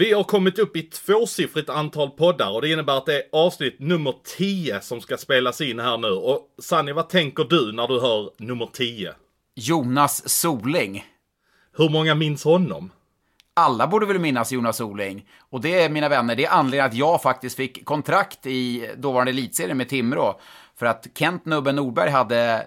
Vi har kommit upp i tvåsiffrigt antal poddar och det innebär att det är avsnitt nummer 10 som ska spelas in här nu. Och Sanni, vad tänker du när du hör nummer 10? Jonas Soling. Hur många minns honom? Alla borde väl minnas Jonas Soling. Och det, mina vänner, det är anledningen att jag faktiskt fick kontrakt i dåvarande elitserien med Timrå. För att Kent Nubben Nordberg hade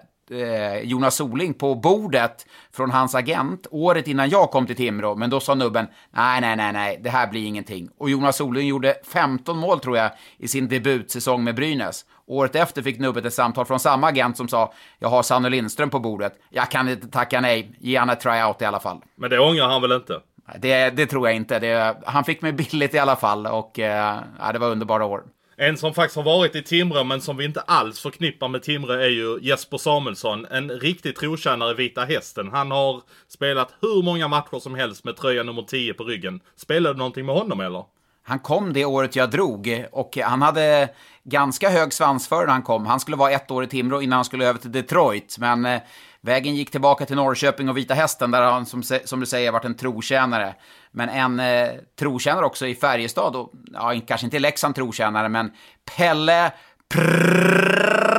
Jonas Soling på bordet från hans agent året innan jag kom till Timrå. Men då sa Nubben, nej, nej, nej, nej, det här blir ingenting. Och Jonas Soling gjorde 15 mål, tror jag, i sin debutsäsong med Brynäs. Året efter fick Nubben ett samtal från samma agent som sa, jag har Sanne Lindström på bordet. Jag kan inte tacka nej, ge han ett tryout i alla fall. Men det ångrar han väl inte? Det, det tror jag inte. Det, han fick mig billigt i alla fall och eh, ja, det var underbara år. En som faktiskt har varit i Timrå men som vi inte alls förknippar med Timrå är ju Jesper Samuelsson. En riktig trotjänare i Vita Hästen. Han har spelat hur många matcher som helst med tröja nummer 10 på ryggen. Spelade du någonting med honom eller? Han kom det året jag drog och han hade ganska hög svansföring när han kom. Han skulle vara ett år i Timrå innan han skulle över till Detroit. Men eh, vägen gick tillbaka till Norrköping och Vita Hästen där han som, som du säger varit en trotjänare. Men en eh, trotjänare också i Färjestad och ja, kanske inte i Leksand trotjänare men Pelle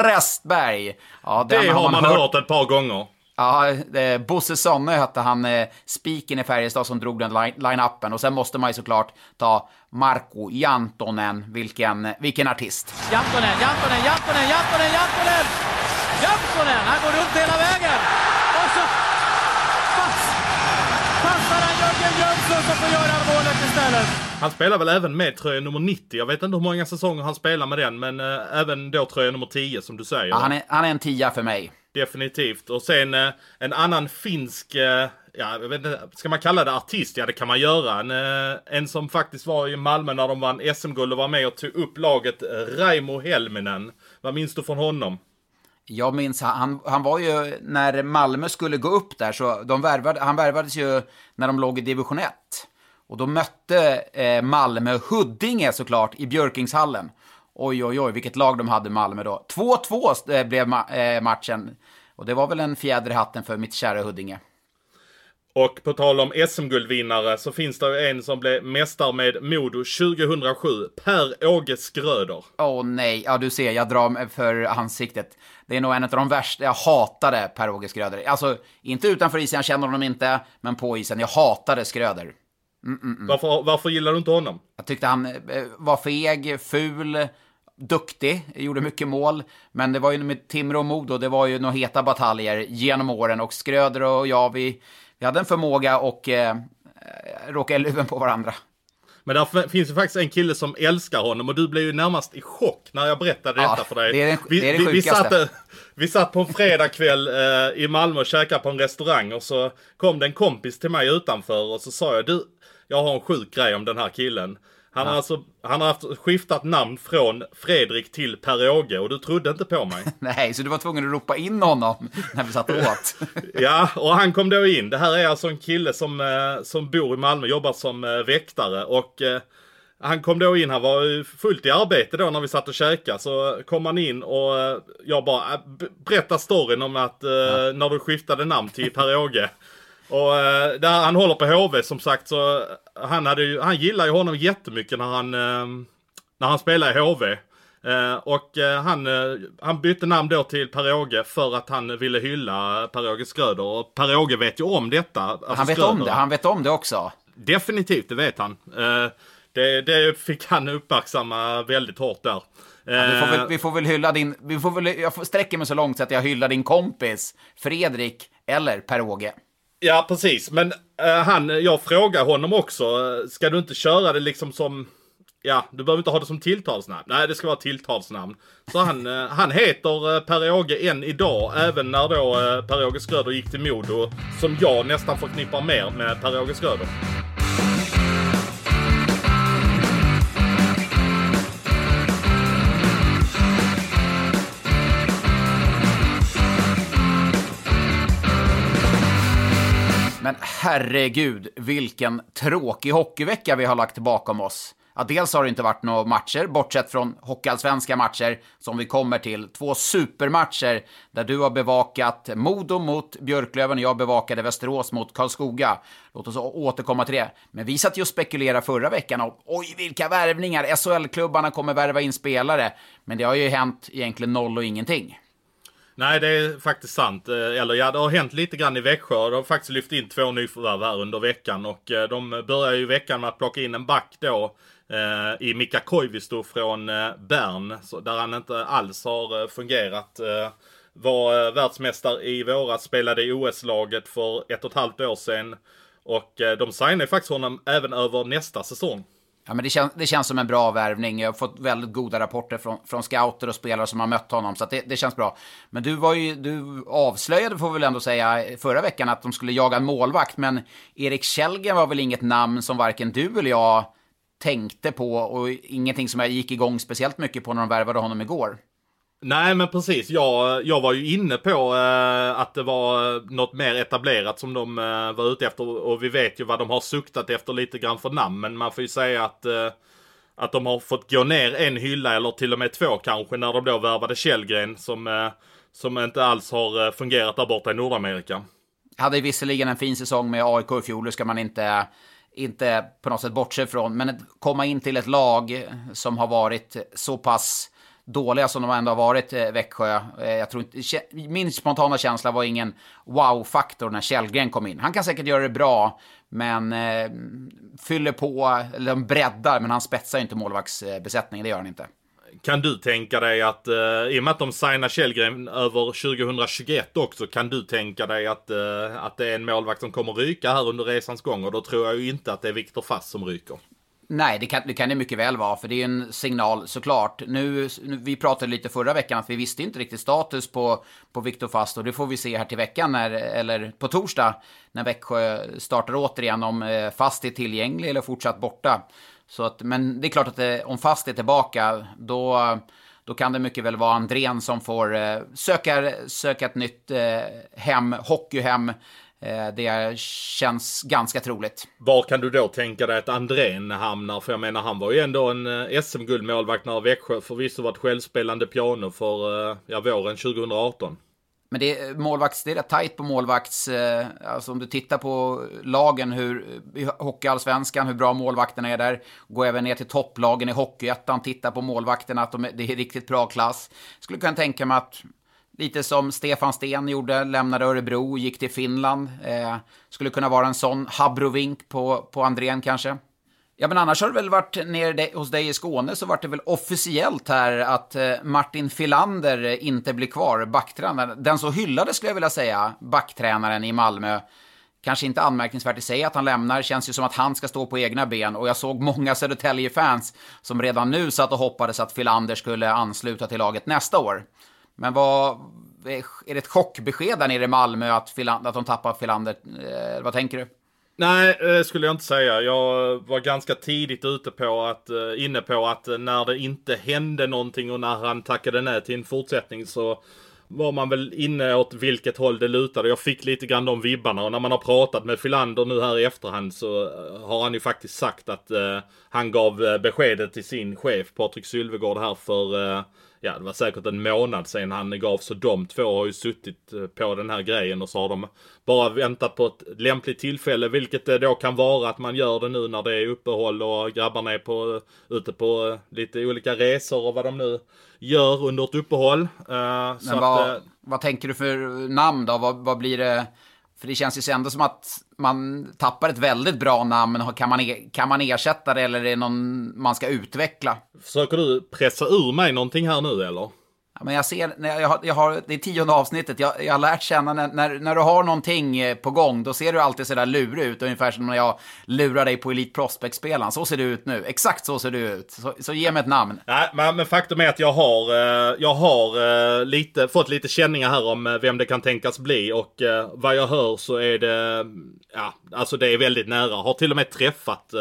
Prästberg. Ja, det har man, man hört. hört ett par gånger. Ja, eh, Bosse Sonne hette han, eh, spiken i Färjestad som drog den line-upen. Och sen måste man ju såklart ta Marko Jantonen, vilken, vilken artist. Jantonen, Jantonen, Jantonen, Jantonen, Jantonen! Jantonen, han går runt hela vägen! Och så pass, passar han Jönsson som får göra målet istället. Han spelar väl även med tröja nummer 90. Jag vet inte hur många säsonger han spelar med den, men äh, även då tröja nummer 10 som du säger. Ja, han, är, han är en tia för mig. Definitivt. Och sen eh, en annan finsk, eh, ja, jag vet inte, ska man kalla det artist? Ja, det kan man göra. En, eh, en som faktiskt var i Malmö när de vann SM-guld och var med och tog upp laget, Raimo Helminen. Vad minns du från honom? Jag minns, han, han var ju, när Malmö skulle gå upp där, så de värvade, han värvades ju när de låg i division 1. Och då mötte eh, Malmö Huddinge såklart i Björkingshallen. Oj, oj, oj, vilket lag de hade Malmö då. 2-2 eh, blev blev eh, matchen. Och det var väl en fjäder i hatten för mitt kära Huddinge. Och på tal om SM-guldvinnare så finns det en som blev mästare med Modo 2007. Per-Åge Skröder. Åh oh, nej, ja du ser, jag drar mig för ansiktet. Det är nog en av de värsta, jag hatade Per-Åge Skröder. Alltså, inte utanför isen, jag känner honom inte, men på isen, jag hatade Skröder. Mm, mm, mm. Varför, varför gillar du inte honom? Jag tyckte han eh, var feg, ful, duktig, gjorde mycket mål. Men det var ju med Timrå och Modo, det var ju några heta bataljer genom åren. Och Skröder och jag, vi, vi hade en förmåga att eh, råka i luven på varandra. Men där finns ju faktiskt en kille som älskar honom och du blev ju närmast i chock när jag berättade ja, detta för dig. Det är, den, vi, det är vi, vi, satt, vi satt på en fredagkväll eh, i Malmö och käkade på en restaurang och så kom det en kompis till mig utanför och så sa jag du, jag har en sjuk grej om den här killen. Han, ja. har alltså, han har haft skiftat namn från Fredrik till Per-Åge och du trodde inte på mig. Nej, så du var tvungen att ropa in honom när vi satt åt. ja, och han kom då in. Det här är alltså en kille som, eh, som bor i Malmö, jobbar som eh, väktare och eh, han kom då in, han var fullt i arbete då när vi satt och käkade. Så kom han in och jag bara, berätta storyn om att ja. när du skiftade namn till Per-Åge. Och eh, där han håller på HV som sagt så han, hade ju, han gillar ju honom jättemycket när han, eh, när han spelar i HV. Eh, och han, han bytte namn då till Per-Åge för att han ville hylla Per-Åge Skröder. Och Per-Åge vet ju om detta. Alltså han vet Skröder. om det, han vet om det också. Definitivt, det vet han. Det, det fick han uppmärksamma väldigt hårt där. Ja, vi, får väl, vi får väl hylla din, vi får väl, jag sträcker mig så långt så att jag hyllar din kompis Fredrik eller Per-Åge. Ja, precis. Men uh, han, jag frågar honom också. Uh, ska du inte köra det liksom som... Ja, du behöver inte ha det som tilltalsnamn. Nej, det ska vara tilltalsnamn. Så han, uh, han heter Per-Åge än idag, även när då Per-Åge Skröder gick till Modo. Som jag nästan förknippar mer med Per-Åge Men herregud, vilken tråkig hockeyvecka vi har lagt bakom oss. Ja, dels har det inte varit några matcher, bortsett från hockeyallsvenska matcher, som vi kommer till. Två supermatcher där du har bevakat Modo mot Björklöven och jag bevakade Västerås mot Karlskoga. Låt oss återkomma till det. Men vi satt ju och spekulerade förra veckan om oj, vilka värvningar! SHL-klubbarna kommer värva in spelare. Men det har ju hänt egentligen noll och ingenting. Nej, det är faktiskt sant. Eh, eller ja, det har hänt lite grann i Växjö. De har faktiskt lyft in två nyförvärv här under veckan. Och eh, de börjar ju veckan med att plocka in en back då. Eh, I Mika Koivisto från eh, Bern. Där han inte alls har fungerat. Var världsmästare i våras, spelade i OS-laget för ett och ett halvt år sedan. Och de signade faktiskt honom även över nästa säsong. Ja, men det, kän, det känns som en bra värvning. Jag har fått väldigt goda rapporter från, från scouter och spelare som har mött honom, så det, det, känns bra. Men du var ju, du avslöjade, får vi väl ändå säga, förra veckan att de skulle jaga en målvakt, men Erik Källgren var väl inget namn som varken du eller jag tänkte på och ingenting som jag gick igång speciellt mycket på när de värvade honom igår. Nej men precis, jag, jag var ju inne på eh, att det var något mer etablerat som de eh, var ute efter. Och vi vet ju vad de har suktat efter lite grann för namn. Men man får ju säga att eh, att de har fått gå ner en hylla eller till och med två kanske när de då värvade Källgren som, eh, som inte alls har eh, fungerat där borta i Nordamerika. Hade visserligen en fin säsong med AIK i fjol, det ska man inte inte på något sätt bortse från, men att komma in till ett lag som har varit så pass dåliga som de ändå har varit, eh, Växjö. Eh, jag tror inte, min spontana känsla var ingen wow-faktor när Källgren kom in. Han kan säkert göra det bra, men eh, fyller på, eller de breddar, men han spetsar ju inte målvaktsbesättningen, det gör han inte. Kan du tänka dig att, eh, i och med att de signar Källgren över 2021 också, kan du tänka dig att, eh, att det är en målvakt som kommer ryka här under resans gång? Och då tror jag ju inte att det är Viktor Fass som ryker. Nej, det kan, det kan det mycket väl vara, för det är en signal såklart. Nu, vi pratade lite förra veckan att vi visste inte riktigt status på, på Viktor Fast och det får vi se här till veckan, när, eller på torsdag, när Växjö startar återigen om eh, Fast är tillgänglig eller fortsatt borta. Så att, men det är klart att det, om Fast är tillbaka, då, då kan det mycket väl vara Andrén som får eh, söka, söka ett nytt eh, hem, hockeyhem det känns ganska troligt. Var kan du då tänka dig att Andrén hamnar? För jag menar, han var ju ändå en eh, SM-guldmålvakt när Växjö förvisso var ett självspelande piano för eh, ja, våren 2018. Men det är målvakts, det är rätt tajt på målvakts, alltså om du tittar på lagen, hur, i Hockeyallsvenskan, hur bra målvakterna är där. Gå även ner till topplagen i Hockeyettan, titta på målvakterna, att de, det är riktigt bra klass. Skulle kunna tänka mig att Lite som Stefan Sten gjorde, lämnade Örebro, gick till Finland. Eh, skulle kunna vara en sån habrovink på, på Andrén kanske. Ja, men annars har det väl varit nere hos dig i Skåne så vart det väl officiellt här att eh, Martin Filander inte blir kvar, backtränaren. Den så hyllade skulle jag vilja säga, backtränaren i Malmö. Kanske inte anmärkningsvärt i sig att han lämnar, känns ju som att han ska stå på egna ben. Och jag såg många Södertälje-fans som redan nu satt och hoppades att Filander skulle ansluta till laget nästa år. Men vad, är det ett chockbesked där nere i Malmö att, Filander, att de tappar Filander? Eh, vad tänker du? Nej, det skulle jag inte säga. Jag var ganska tidigt ute på att, eh, inne på att eh, när det inte hände någonting och när han tackade nej till en fortsättning så var man väl inne åt vilket håll det lutade. Jag fick lite grann de vibbarna och när man har pratat med Filander nu här i efterhand så har han ju faktiskt sagt att eh, han gav beskedet till sin chef Patrik Sylvegård här för eh, ja, det var säkert en månad sedan han gav. Så de två har ju suttit eh, på den här grejen och så har de bara väntat på ett lämpligt tillfälle. Vilket det då kan vara att man gör det nu när det är uppehåll och grabbarna är på, ute på eh, lite olika resor och vad de nu gör under ett uppehåll. Uh, Men vad, att, vad tänker du för namn då? Vad, vad blir det? För det känns ju ändå som att man tappar ett väldigt bra namn. Kan man, e kan man ersätta det eller är det någon man ska utveckla? Försöker du pressa ur mig någonting här nu eller? Ja, men jag ser, jag har, jag har, det är tionde avsnittet, jag, jag har lärt känna när, när, när, du har någonting eh, på gång, då ser du alltid sådär lurig ut, ungefär som när jag lurar dig på Elite Prospect-spelaren. Så ser du ut nu, exakt så ser du ut. Så, så ge mig ett namn. Nej, men, men faktum är att jag har, eh, jag har eh, lite, fått lite känningar här om vem det kan tänkas bli och vad jag hör så är det, ja, alltså det är väldigt nära. Har till och med träffat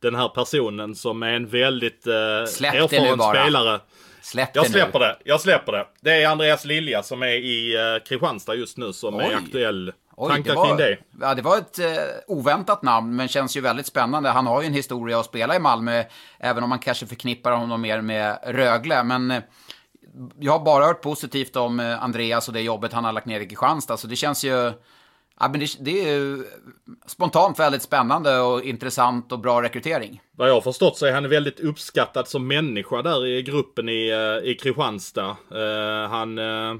den här personen som är en väldigt erfaren spelare. Släpp jag släpper nu. det. Jag släpper det. Det är Andreas Lilja som är i uh, Kristianstad just nu som Oj. är aktuell. Oj, Tankar det var, kring det? Ja, det var ett eh, oväntat namn, men känns ju väldigt spännande. Han har ju en historia att spela i Malmö, även om man kanske förknippar honom mer med Rögle. Men eh, jag har bara hört positivt om eh, Andreas och det jobbet han har lagt ner i Kristianstad, så det känns ju... Ja, men det, det är ju spontant väldigt spännande och intressant och bra rekrytering. Vad jag har förstått så är han väldigt uppskattad som människa där i gruppen i, eh, i Kristianstad. Uh, han, uh,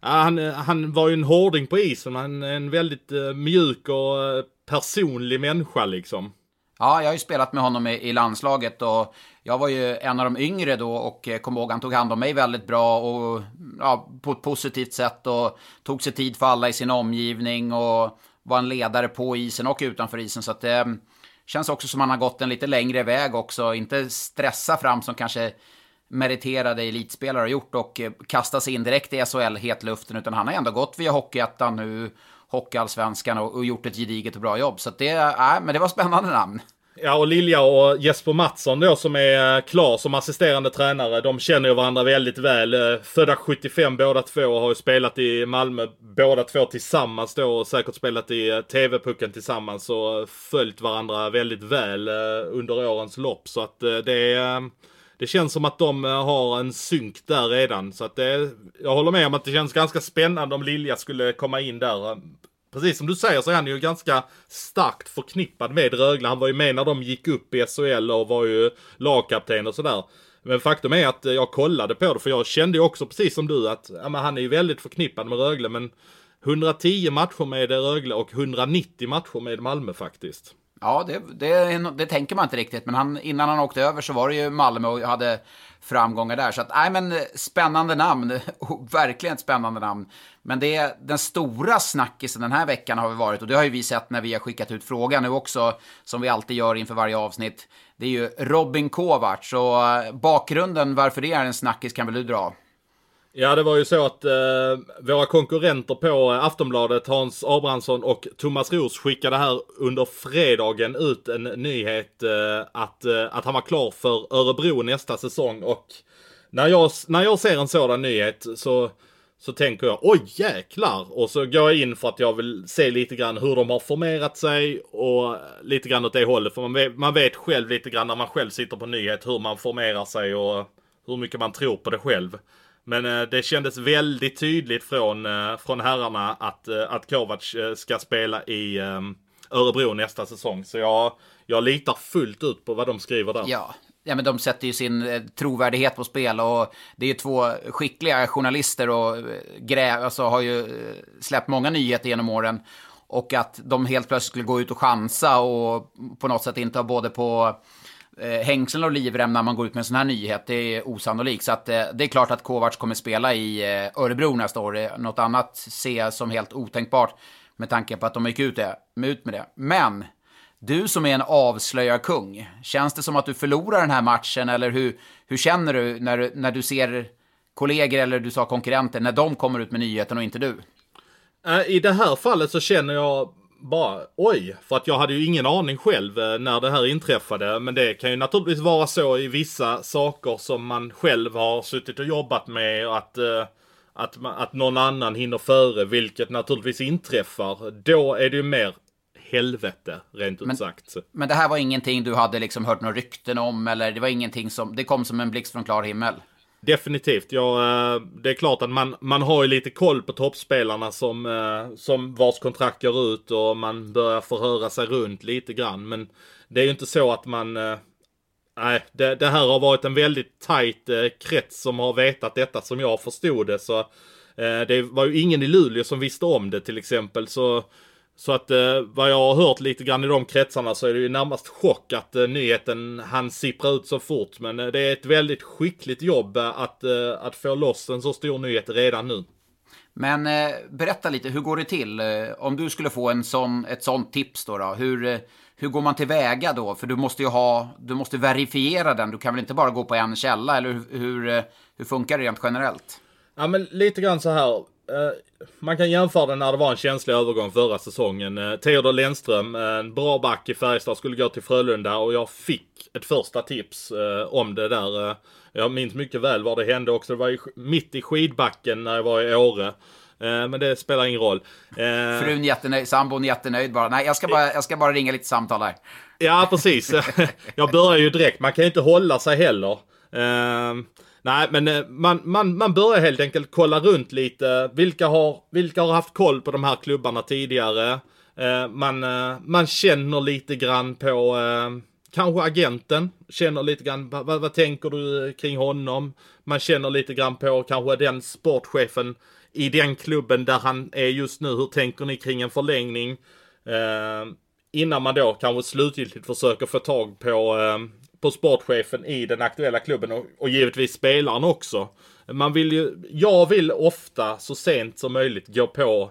han, han var ju en hårding på isen, han är en väldigt uh, mjuk och personlig människa liksom. Ja, jag har ju spelat med honom i, i, landslaget och jag var ju en av de yngre då och eh, kom ihåg han tog hand om mig väldigt bra och ja, på ett positivt sätt och tog sig tid för alla i sin omgivning och var en ledare på isen och utanför isen. Så att det känns också som att han har gått en lite längre väg också. Inte stressa fram som kanske meriterade elitspelare har gjort och eh, kasta sig in direkt i SHL hetluften. Utan han har ändå gått via Hockeyettan nu, Hockeyallsvenskan och, och gjort ett gediget och bra jobb. Så att det, äh, men det var spännande namn. Ja, och Lilja och Jesper Mattsson då som är eh, klar som assisterande tränare. De känner ju varandra väldigt väl. Eh, födda 75 båda två och har ju spelat i Malmö båda två tillsammans då och säkert spelat i eh, TV-pucken tillsammans och följt varandra väldigt väl under årens lopp. Så att det är... Det känns som att de har en synk där redan. Så att det, jag håller med om att det känns ganska spännande om Lilja skulle komma in där precis som du säger så är han ju ganska starkt förknippad med Rögle. Han var ju med när de gick upp i SHL och var ju lagkapten och sådär. Men faktum är att eh, jag kollade på det för jag kände ju också precis som du att ja, men han är ju väldigt förknippad med Rögle men 110 matcher med Rögle och 190 matcher med Malmö faktiskt. Ja, det, det, det, tänker man inte riktigt. Men han, innan han åkte över så var det ju Malmö och hade framgångar där. Så att, nej men spännande namn. Verkligen ett spännande namn. Men det den stora snackisen den här veckan har vi varit, och det har ju vi sett när vi har skickat ut frågan nu också, som vi alltid gör inför varje avsnitt. Det är ju Robin Kovacs, och eh, bakgrunden varför det är en snackis kan väl du dra? Ja, det var ju så att eh, våra konkurrenter på eh, Aftonbladet, Hans Abrahamsson och Thomas Roos skickade här under fredagen ut en nyhet eh, att, eh, att han var klar för Örebro nästa säsong. Och när jag, när jag ser en sådan nyhet så, så tänker jag oj jäklar! Och så går jag in för att jag vill se lite grann hur de har formerat sig och lite grann åt det hållet. För man vet, man vet själv lite grann när man själv sitter på nyhet hur man formerar sig och hur mycket man tror på det själv. Men eh, det kändes väldigt tydligt från, eh, från herrarna att, eh, att Kovac eh, ska spela i eh, Örebro nästa säsong. Så jag, jag litar fullt ut på vad de skriver där. Ja. Ja, men de sätter ju sin eh, trovärdighet på spel och det är ju två skickliga journalister och eh, grä, alltså, har ju släppt många nyheter genom åren. Och att de helt plötsligt skulle gå ut och chansa och på något sätt inte ha både på Eh, hängslen och livrem när man går ut med en sån här nyhet. Det är osannolikt. Så att, eh, det är klart att Kovacs kommer spela i eh, Örebro nästa år. Något annat ser jag som helt otänkbart med tanke på att de gick ut, det, ut med det. Men du som är en avslöjarkung, känns det som att du förlorar den här matchen eller hur, hur känner du när, när du ser kollegor eller du sa konkurrenter, när de kommer ut med nyheten och inte du? Eh, I det här fallet så känner jag bara oj, för att jag hade ju ingen aning själv eh, när det här inträffade. Men det kan ju naturligtvis vara så i vissa saker som man själv har suttit och jobbat med att, eh, att, att någon annan hinner före, vilket naturligtvis inträffar. Då är det ju mer helvete, rent ut sagt. Men det här var ingenting du hade liksom hört några rykten om, eller det var ingenting som, det kom som en blixt från klar himmel? Definitivt. Ja, eh, det är klart att man, man har ju lite koll på toppspelarna som, eh, som vars kontrakt går ut och man börjar förhöra sig runt lite grann. Men det är ju inte så att man... Eh, nej, det, det här har varit en väldigt tajt krets som har vetat detta som jag förstod det. Så det var ju ingen i Luleå som visste om det till exempel. Så så att eh, vad jag har hört lite grann i de kretsarna så är det ju närmast chock att eh, nyheten han sippra ut så fort. Men eh, det är ett väldigt skickligt jobb eh, att, eh, att få loss en så stor nyhet redan nu. Men eh, berätta lite, hur går det till? om du skulle få en sån, ett sånt tips då, då hur, hur går man tillväga då? För du måste ju ha, du måste verifiera den. Du kan väl inte bara gå på en källa, eller hur, hur, hur funkar det rent generellt? Ja men lite grann så här man kan jämföra det när det var en känslig övergång förra säsongen. Uh, Theodor Lennström, en bra back i Färjestad, skulle gå till Frölunda och jag fick ett första tips uh, om det där. jag minns mycket väl vad det hände också. Det var mitt i skidbacken när jag var i Åre. Eh, men det spelar ingen roll. Eh, Frun jättenöjd, sambon jättenöjd bara. Nej, jag ska bara, jag ska bara ringa lite samtal här. Ja, precis. jag börjar ju direkt. Man kan ju inte hålla sig heller. Nej, men eh, man, man, man börjar helt enkelt kolla runt lite. Vilka har, vilka har haft koll på de här klubbarna tidigare? Eh, man, eh, man känner lite grann på kanske agenten, känner lite grann, vad, vad tänker du kring honom? Man känner lite grann på kanske den sportchefen i den klubben där han är just nu. Hur tänker ni kring en förlängning? Eh, innan man då kanske slutgiltigt försöker få tag på, eh, på sportchefen i den aktuella klubben och, och givetvis spelaren också. Man vill ju, jag vill ofta så sent som möjligt gå på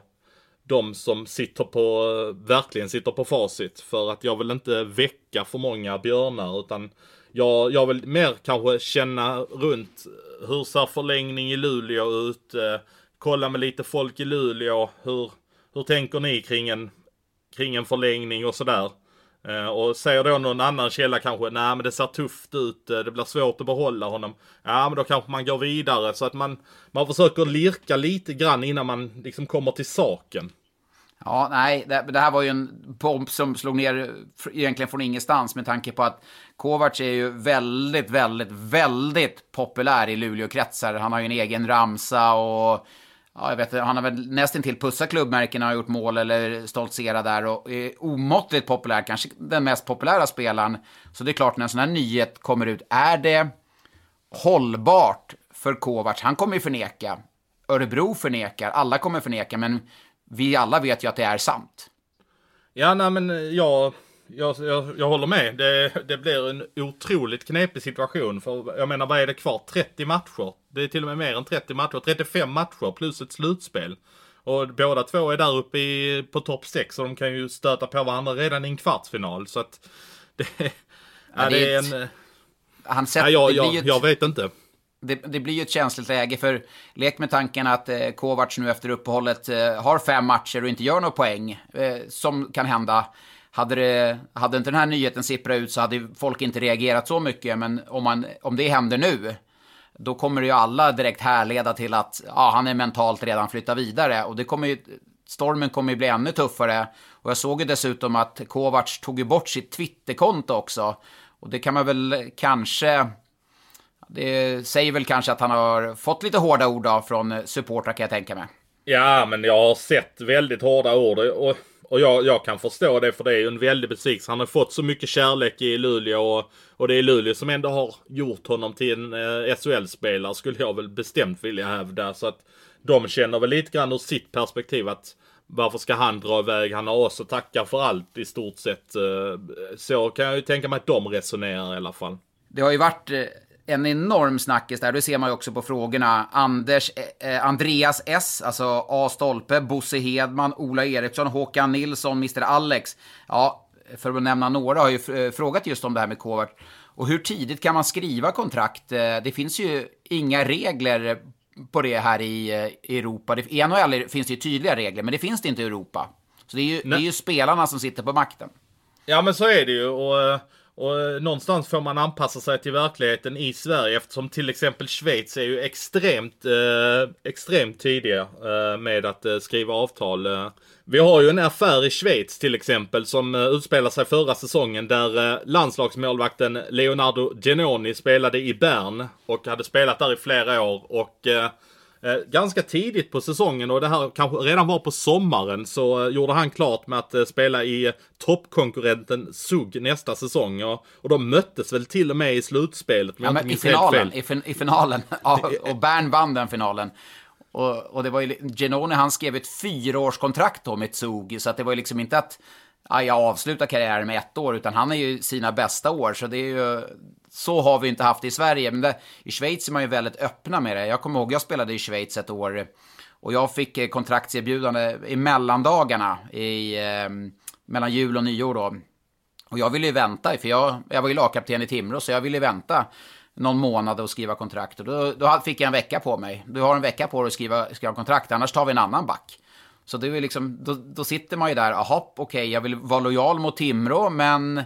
de som sitter på, verkligen sitter på facit. För att jag vill inte väcka för många björnar utan jag, jag vill mer kanske känna runt hur ser förlängning i Luleå ut? Eh, kolla med lite folk i Luleå. Hur, hur tänker ni kring en, kring en förlängning och sådär? Eh, och säger då någon annan källa kanske, nej men det ser tufft ut, eh, det blir svårt att behålla honom. Ja men då kanske man går vidare så att man, man försöker lirka lite grann innan man liksom kommer till saken. Ja, nej, det, det, här var ju en bomb som slog ner egentligen från ingenstans med tanke på att Kovacs är ju väldigt, väldigt, väldigt populär i Luleåkretsar. Han har ju en egen ramsa och ja, jag vet han har väl nästintill pussat klubbmärkena och gjort mål eller stoltserat där och är omåttligt populär, kanske den mest populära spelaren. Så det är klart, när en sån här nyhet kommer ut, är det hållbart för Kovacs? Han kommer ju förneka. Örebro förnekar, alla kommer förneka, men vi alla vet ju att det är sant. Ja, nej men jag, jag, jag, jag håller med. Det, det blir en otroligt knepig situation. För jag menar, vad är det kvar? 30 matcher? Det är till och med mer än 30 matcher. 35 matcher plus ett slutspel. Och båda två är där uppe i, på topp 6 och de kan ju stöta på varandra redan i en kvartsfinal. Så att det, ja, ja, det är en... Han sätter, ja, jag, jag, jag vet inte det, det, blir ju ett känsligt läge, för lek med tanken att eh, Kovacs nu efter uppehållet eh, har fem matcher och inte gör några poäng, eh, som kan hända. Hade, det, hade inte den här nyheten sipprat ut så hade folk inte reagerat så mycket, men om, man, om det händer nu, då kommer ju alla direkt härleda till att ja, han är mentalt redan flyttat vidare. Och det kommer ju, stormen kommer ju bli ännu tuffare. Och jag såg ju dessutom att Kovacs tog ju bort sitt Twitterkonto också. Och det kan man väl kanske det säger väl kanske att han har fått lite hårda ord av från supportrar kan jag tänka mig. Ja, men jag har sett väldigt hårda ord. Och, och jag, jag kan förstå det för det är ju en väldig besvikelse. Han har fått så mycket kärlek i Luleå och, och det är Luleå som ändå har gjort honom till en eh, SHL-spelare skulle jag väl bestämt vilja hävda. Så att de känner väl lite grann ur sitt perspektiv att varför ska han dra iväg? Han har oss att tacka för allt i stort sett. Eh, så kan jag ju tänka mig att de resonerar i alla fall. Det har ju varit eh, en enorm snackis där. Det ser man ju också på frågorna. Anders, eh, eh Andreas S, alltså A. Stolpe, Bosse Hedman, Ola Eriksson, Håkan Nilsson, Mr. Alex. Ja, för att nämna några har ju eh, frågat just om det här med Kovac. Och hur tidigt kan man skriva kontrakt? Eh, det finns ju inga regler på det här i Europa. I NHL finns det ju tydliga regler, men det finns det inte i Europa. Så det är ju, det är ju spelarna som sitter på makten. Ja, men så är det ju. Och och eh, någonstans får man anpassa sig till verkligheten i Sverige eftersom till exempel Schweiz är ju extremt, eh, extremt tidiga eh, med att eh, skriva avtal. Eh. Vi har ju en affär i Schweiz till exempel som eh, utspelar sig förra säsongen där eh, landslagsmålvakten Leonardo Genoni spelade i Bern och hade spelat där i flera år och eh, Eh, ganska tidigt på säsongen och det här kanske redan var på sommaren så eh, gjorde han klart med att eh, spela i toppkonkurrenten SUG nästa säsong. Och, och de möttes väl till och med i slutspelet. Ja, men i finalen, i, fin i, finalen. Ja, och Bern vann den finalen. Och, och det var ju, Genoni han skrev ett fyraårskontrakt då med SUG, så att det var ju liksom inte att ja, jag avslutar karriären med ett år, utan han är ju sina bästa år. Så det är ju, så har vi inte haft det i Sverige. Men det, i Schweiz är man ju väldigt öppna med det. Jag kommer ihåg, jag spelade i Schweiz ett år. Och jag fick eh, kontraktserbjudande i mellandagarna, i, eh, mellan jul och nyår då. Och jag ville ju vänta, för jag, jag var ju lagkapten i Timrå, så jag ville vänta någon månad och skriva kontrakt. Och då, då fick jag en vecka på mig. Du har en vecka på dig att skriva, skriva kontrakt, annars tar vi en annan back. Så det är liksom, då, då sitter man ju där, jaha, okej, okay, jag vill vara lojal mot Timrå, men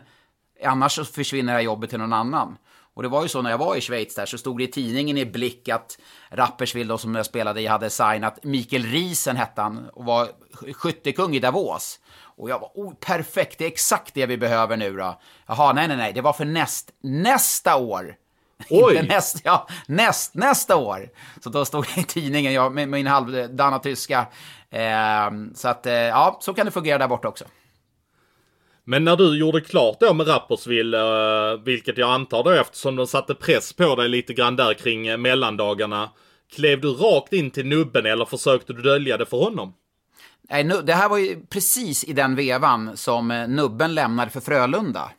annars så försvinner det här jobbet till någon annan. Och det var ju så när jag var i Schweiz där så stod det i tidningen i blick att Rapperswil då som jag spelade i hade signat Mikael Riesen hette han och var skyttekung i Davos. Och jag var oh, perfekt, det är exakt det vi behöver nu då. Jaha, nej, nej, nej, det var för näst, nästa år. Oj! Inte näst, ja, näst, nästa år. Så då stod det i tidningen, jag, med min halvdana tyska. Eh, så att, eh, ja, så kan det fungera där borta också. Men när du gjorde klart då med Rapperswil, eh, vilket jag antar då eftersom de satte press på dig lite grann där kring eh, mellandagarna. Klev du rakt in till nubben eller försökte du dölja det för honom? Nej, det här var ju precis i den vevan som nubben lämnade för Frölunda.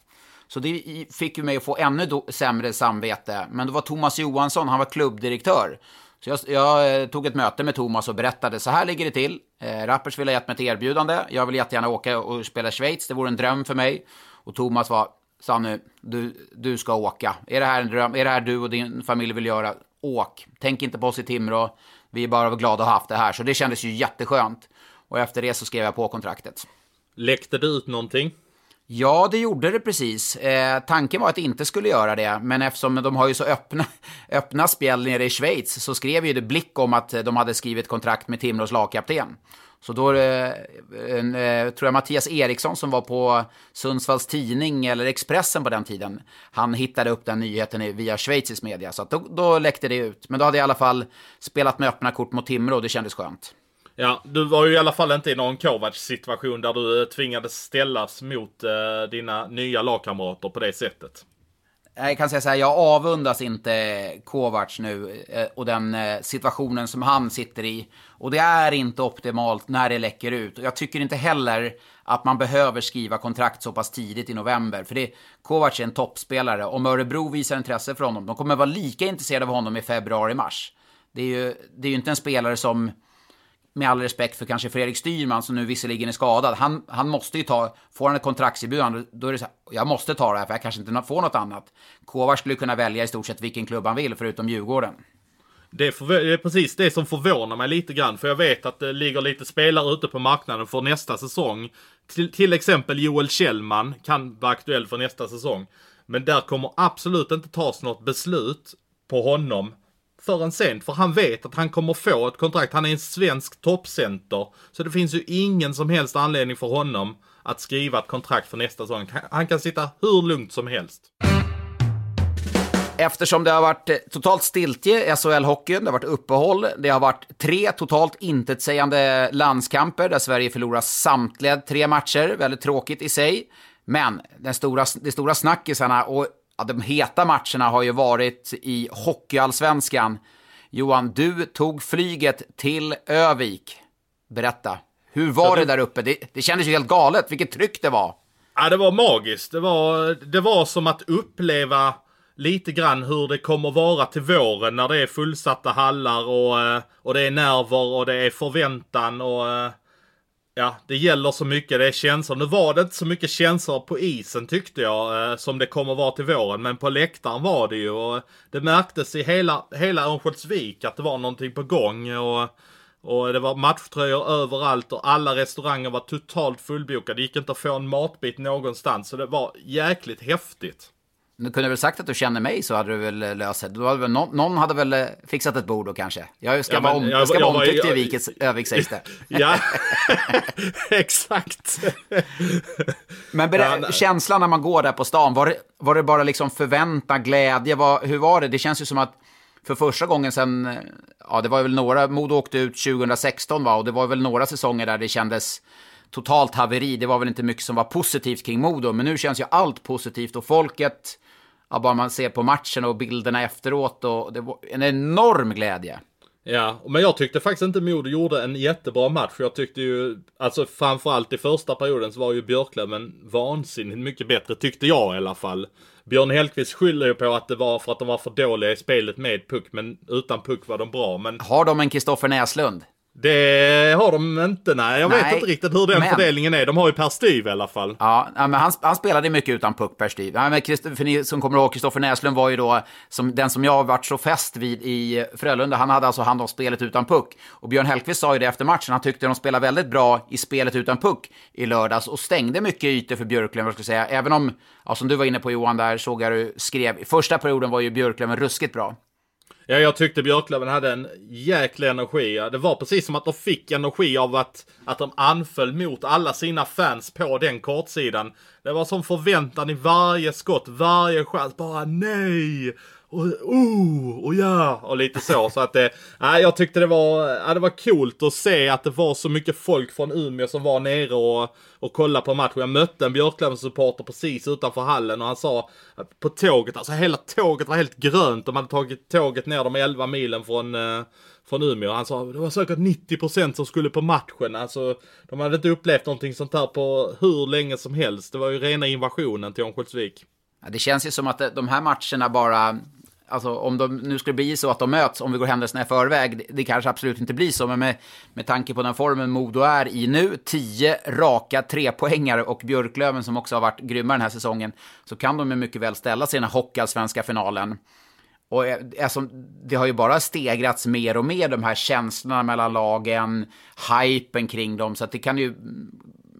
Så det fick ju mig att få ännu sämre samvete. Men det var Thomas Johansson, han var klubbdirektör. Så jag, jag, eh, tog ett möte med Thomas och berättade, så här ligger det till. Eh, Rappers vill ha gett mig ett erbjudande. Jag vill jättegärna åka och spela Schweiz, det vore en dröm för mig. Och Thomas var, sa nu, du, du ska åka. Är det här en dröm? Är det här du och din familj vill göra? Åk. Tänk inte på oss i Timrå. Vi är bara glada att ha haft det här. Så det kändes ju jätteskönt. Och efter det så skrev jag på kontraktet. Läckte det ut någonting? Ja, det gjorde det precis. Eh, tanken var att det inte skulle göra det, men eftersom de har ju så öppna, öppna spjäll nere i Schweiz så skrev ju det Blick om att de hade skrivit kontrakt med Timrås lagkapten. Så då eh, eh, tror jag Mattias Eriksson som var på Sundsvalls Tidning eller Expressen på den tiden, han hittade upp den nyheten via schweizisk media. Så då, då läckte det ut. Men då hade jag i alla fall spelat med öppna kort mot Timrå och det kändes skönt. Ja, du var ju i alla fall inte i någon Kovacs-situation där du eh, tvingades ställas mot eh, dina nya lagkamrater på det sättet. Jag kan säga så här, jag avundas inte Kovacs nu eh, och den eh, situationen som han sitter i. Och det är inte optimalt när det läcker ut. Och jag tycker inte heller att man behöver skriva kontrakt så pass tidigt i november. För det, Kovacs är en toppspelare. Om Örebro visar intresse för honom, de kommer vara lika intresserade av honom i februari-mars. Det är ju, det är ju inte en spelare som med all respekt för kanske Fredrik Styrman som nu visserligen är skadad. Han, han måste ju ta, får han ett kontraktserbjudande, då är det så här, jag måste ta det här för jag kanske inte får något annat. Kovar skulle kunna välja i stort sett vilken klubb han vill förutom Djurgården. Det är, det är, precis det som förvånar mig lite grann. För jag vet att det ligger lite spelare ute på marknaden för nästa säsong. Till, till exempel Joel Kjellman kan vara aktuell för nästa säsong. Men där kommer absolut inte tas något beslut på honom förrän sent. För han vet att han kommer få ett kontrakt. Han är en svensk toppcenter. Så det finns ju ingen som helst anledning för honom att skriva ett kontrakt för nästa säsong. Han kan sitta hur lugnt som helst. Eftersom det har varit eh, totalt stiltje i SHL-hockeyn, det har varit uppehåll, det har varit tre totalt intetsägande landskamper där Sverige förlorar samtliga tre matcher, väldigt tråkigt i sig. Men den stora, de stora snackisarna och ja, de heta matcherna har ju varit i Hockeyallsvenskan. Johan, du tog flyget till Övik. Berätta, hur var det där uppe? Det, det kändes ju helt galet, vilket tryck det var. Ja, det var magiskt. Det var, det var som att uppleva lite grann hur det kommer vara till våren när det är fullsatta hallar och, eh, och det är nerver och det är förväntan och eh, Ja, det gäller så mycket. Det är känslor. Nu var det inte så mycket känslor på isen tyckte jag, eh, som det kommer vara till våren. Men på läktaren var det ju. Och det märktes i hela, hela Örnsköldsvik att det var någonting på gång. Och, och det var matchtröjor överallt och alla restauranger var totalt fullbokade. Det gick inte att få en matbit någonstans. Så det var jäkligt häftigt. Du kunde väl sagt att du känner mig så hade du väl eh, löst det. Hade väl, någon, någon, hade väl eh, fixat ett bord då kanske. Jag ska ja, vara, om, jag, ska jag, vara omtyckt i Vikets Övik sägs det. Ja, exakt. Men berä, ja, känslan när man går där på stan, var det, var det bara liksom förväntan, glädje? Var, hur var det? Det känns ju som att för första gången sen, eh, ja det var väl några, Modo åkte ut 2016 va, och det var väl några säsonger där det kändes totalt haveri. Det var väl inte mycket som var positivt kring Modo, men nu känns ju allt positivt och folket ja, bara man ser på matchen och bilderna efteråt och det var en enorm glädje. Ja, men jag tyckte faktiskt inte Modo gjorde en jättebra match. Jag tyckte ju, alltså framförallt i första perioden så var ju Björklöven vansinnigt mycket bättre, tyckte jag i alla fall. Björn Hellkvist skyller ju på att det var för att de var för dåliga i spelet med puck, men utan puck var de bra. Men... Har de en Kristoffer Näslund? Det har de inte, nej. Jag vet Nej, inte riktigt hur den men- fördelningen är. De har ju Per Styv i alla fall. Ja, men han, han spelade mycket utan puck per styv. Ja, men Christ- för ni som kommer ihåg, Kristoffer Näslund var ju då som, den som jag har varit så fäst vid i Frölunda. Han hade alltså hand om spelet utan puck. Och Björn Hellkvist sa ju det efter matchen, han tyckte de spelade väldigt bra i spelet utan puck i lördags och stängde mycket ytor för Björklöven, vad jag säga. Även om, ja, som du var inne på Johan, där såg jag du skrev, i första perioden var ju Björklöven ruskigt bra. Ja, jag tyckte Björklöven hade en jäkla energi. Det var precis som att de fick energi av att, att de anföll mot alla sina fans på den kortsidan. Det var som förväntan i varje skott, varje chans. Bara nej! Och oh, och ja, och lite så. Så att det, nej, jag tyckte det var, ja, det var coolt att se att det var så mycket folk från Umeå som var nere och, och kollade på matchen. Jag mötte en Björklöven-supporter precis utanför hallen och han sa på tåget, alltså hela tåget var helt grönt. De hade tagit tåget ner de 11 milen från, äh, från Umeå. Han sa det var säkert 90% som skulle på matchen. Alltså, de hade inte upplevt någonting sånt här på hur länge som helst. Det var ju rena invasionen till Örnsköldsvik. Ja, det känns ju som att eh, de här matcherna bara... Alltså om de nu skulle bli så att de möts, om vi går händelserna i förväg, det, det kanske absolut inte blir så, men med, med tanke på den formen Modo är i nu, 10 raka trepoängare och Björklöven som också har varit grymma den här säsongen, så kan de ju mycket väl ställa sig i den här hockeyallsvenska finalen. Och alltså, det har ju bara stegrats mer och mer, de här känslorna mellan lagen, hypen kring dem, så att det kan ju,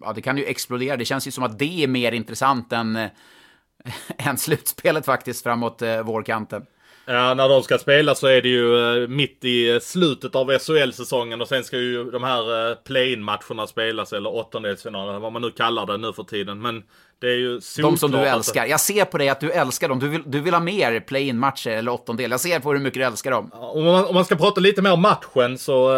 ja, det kan ju explodera. Det känns ju som att det är mer intressant än, än slutspelet faktiskt framåt eh, vårkanten. Ja, när de ska spela så är det ju eh, mitt i eh, slutet av SHL-säsongen och sen ska ju de här eh, play-in-matcherna spelas, eller åttondelsfinalen, vad man nu kallar det nu för tiden. Men det är ju De som du älskar. Jag ser på dig att du älskar dem. Du vill, du vill ha mer play-in-matcher eller åttondel. Jag ser på hur mycket du älskar dem. Om man, om man ska prata lite mer om matchen så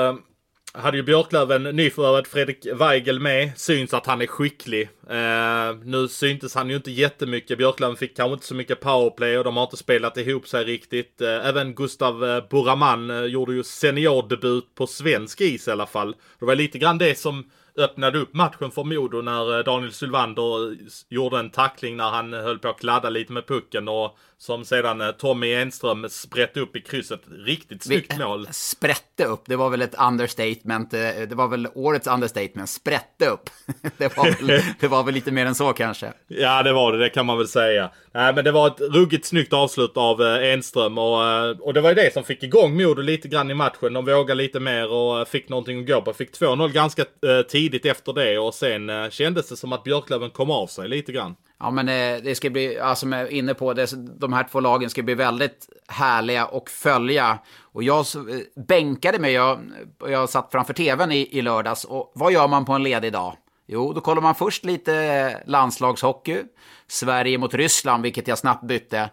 hade ju Björklöven nyförvärvet Fredrik Weigel med. Syns att han är skicklig. Eh, nu syntes han ju inte jättemycket. Björklöven fick kanske inte så mycket powerplay och de har inte spelat ihop sig riktigt. Eh, även Gustav eh, Buraman eh, gjorde ju seniordebut på svensk is i alla fall. Det var lite grann det som öppnade upp matchen för Modo när eh, Daniel Sylvander gjorde en tackling när han höll på att kladda lite med pucken och som sedan eh, Tommy Enström sprätte upp i krysset. Riktigt snyggt mål. Sprätte upp, det var väl ett understatement. eh, Det var väl årets understatement. Sprätte upp. Det var väl, det var väl lite mer än så kanske. Ja, det var det. Det kan man väl säga. Nej, men det var ett ruggigt snyggt avslut av eh, Enström och, eh, och det var ju det som fick igång Modo lite grann i matchen. De vågade lite mer och eh, fick någonting att gå på. Fick 2-0 ganska eh, tidigt efter det och sen eh, kändes det som att Björklöven kom av sig lite grann. Ja, men eh, det ska bli, ja, som jag är inne på, det, de här två lagen ska bli väldigt härliga och följa. Och jag eh, bänkade mig, jag, jag satt framför tvn i, i lördags. Och vad gör man på en ledig dag? Jo, då kollar man först lite eh, landslagshockey. Sverige mot Ryssland, vilket jag snabbt bytte,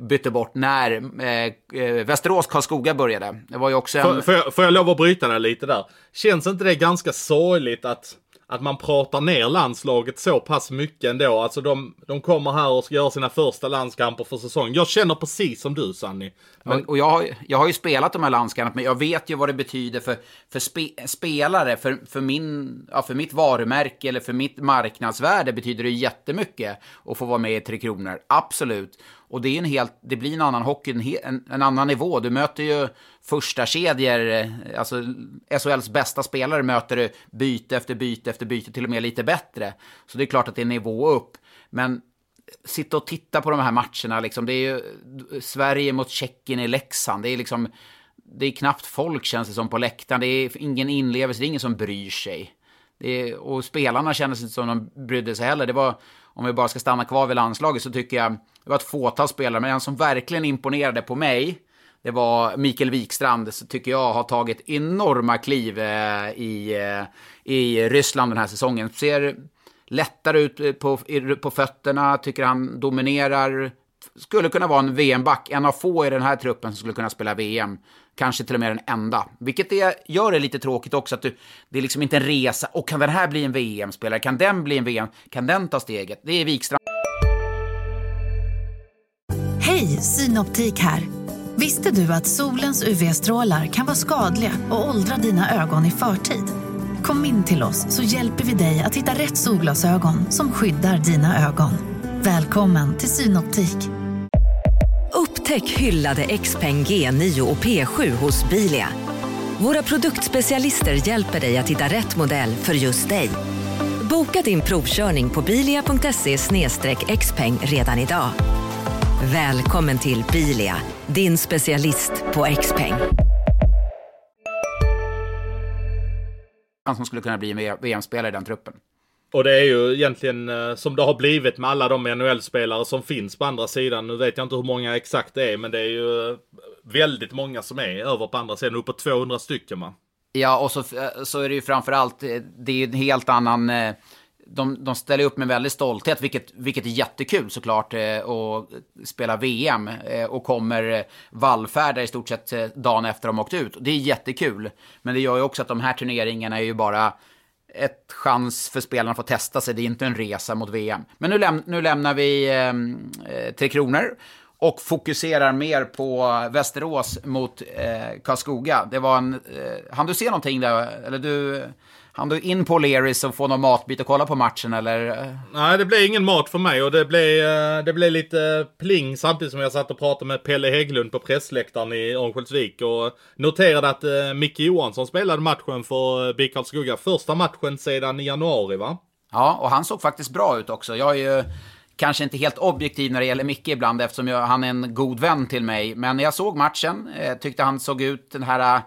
bytte bort när eh, eh, Västerås-Karlskoga började. Det var ju också en... Får, får, jag, får jag lov att bryta dig lite där? Känns inte det ganska sorgligt att, att man pratar ner landslaget så pass mycket ändå? Alltså de, de kommer här och ska göra sina första landskamper för säsongen. Jag känner precis som du Sanni. Och, och jag, har, jag har ju spelat de här landskamperna, men jag vet ju vad det betyder för, för spe, spelare, för, för, min, ja, för mitt varumärke eller för mitt marknadsvärde betyder det jättemycket att få vara med i Tre Kronor. Absolut. Och det, är en helt, det blir en annan hockey, en, en, annan nivå. Du möter ju första kedjor, eh, alltså SHLs bästa spelare möter du byte efter byte efter byte, till och med lite bättre. Så det är klart att det är nivå upp. Men sitta och titta på de här matcherna. Liksom. Det är ju Sverige mot Tjeckien i Leksand. Det är liksom... Det är knappt folk känns det som på läktaren. Det är ingen inlevelse, det är ingen som bryr sig. Det är, och spelarna kändes inte som de brydde sig heller. Det var, om vi bara ska stanna kvar vid landslaget så tycker jag, det var ett fåtal spelare, men en som verkligen imponerade på mig, det var Mikael Wikstrand, så tycker jag har tagit enorma kliv eh, i, eh, i Ryssland den här säsongen. Ser lättare ut eh, på, på fötterna, tycker han dominerar. Skulle kunna vara en VM-back, en av få i den här truppen som skulle kunna spela VM. Kanske till och med den enda. Vilket det gör det lite tråkigt också, att du, det är liksom inte en resa. Och kan den här bli en VM-spelare? Kan den bli en VM? Kan den ta steget? Det är Wikstrand. Hej, Synoptik här. Visste du att solens UV-strålar kan vara skadliga och åldra dina ögon i förtid? Kom in till oss så hjälper vi dig att hitta rätt solglasögon som skyddar dina ögon. Välkommen till Synoptik. Upptäck hyllade XPeng G9 och P7 hos Bilia. Våra produktspecialister hjälper dig att hitta rätt modell för just dig. Boka din provkörning på bilia.se xpeng redan idag. Välkommen till Bilia, din specialist på X-peng. Han som skulle kunna bli VM-spelare i den truppen. Och det är ju egentligen eh, som det har blivit med alla de NHL-spelare som finns på andra sidan. Nu vet jag inte hur många exakt det är, men det är ju eh, väldigt många som är över på andra sidan. Uppåt 200 stycken va? Ja, och så, eh, så är det ju framförallt, det är ju en helt annan de, de ställer upp med väldigt stolthet, vilket, vilket är jättekul såklart, att och spela VM och kommer vallfärda i stort sett dagen efter de åkt ut. Det är jättekul, men det gör ju också att de här turneringarna är ju bara ett chans för spelarna att få testa sig. Det är inte en resa mot VM. Men nu, läm nu lämnar vi ehm, eh, Tre Kronor och fokuserar mer på Västerås mot eh, Karlskoga. Det var en... Eh, hann du se någonting där? Eller du... Han du in på Leris och få någon matbit och kolla på matchen eller? Nej, det blev ingen mat för mig och det blev, eh, det blev lite pling samtidigt som jag satt och pratade med Pelle Hägglund på pressläktaren i Örnsköldsvik och noterade att eh, Micke Johansson spelade matchen för eh, BIK Karlskoga. Första matchen sedan januari va? Ja, och han såg faktiskt bra ut också. Jag är ju kanske inte helt objektiv när det gäller Micke ibland eftersom jag, han är en god vän till mig. Men jag såg matchen, eh, tyckte han såg ut den här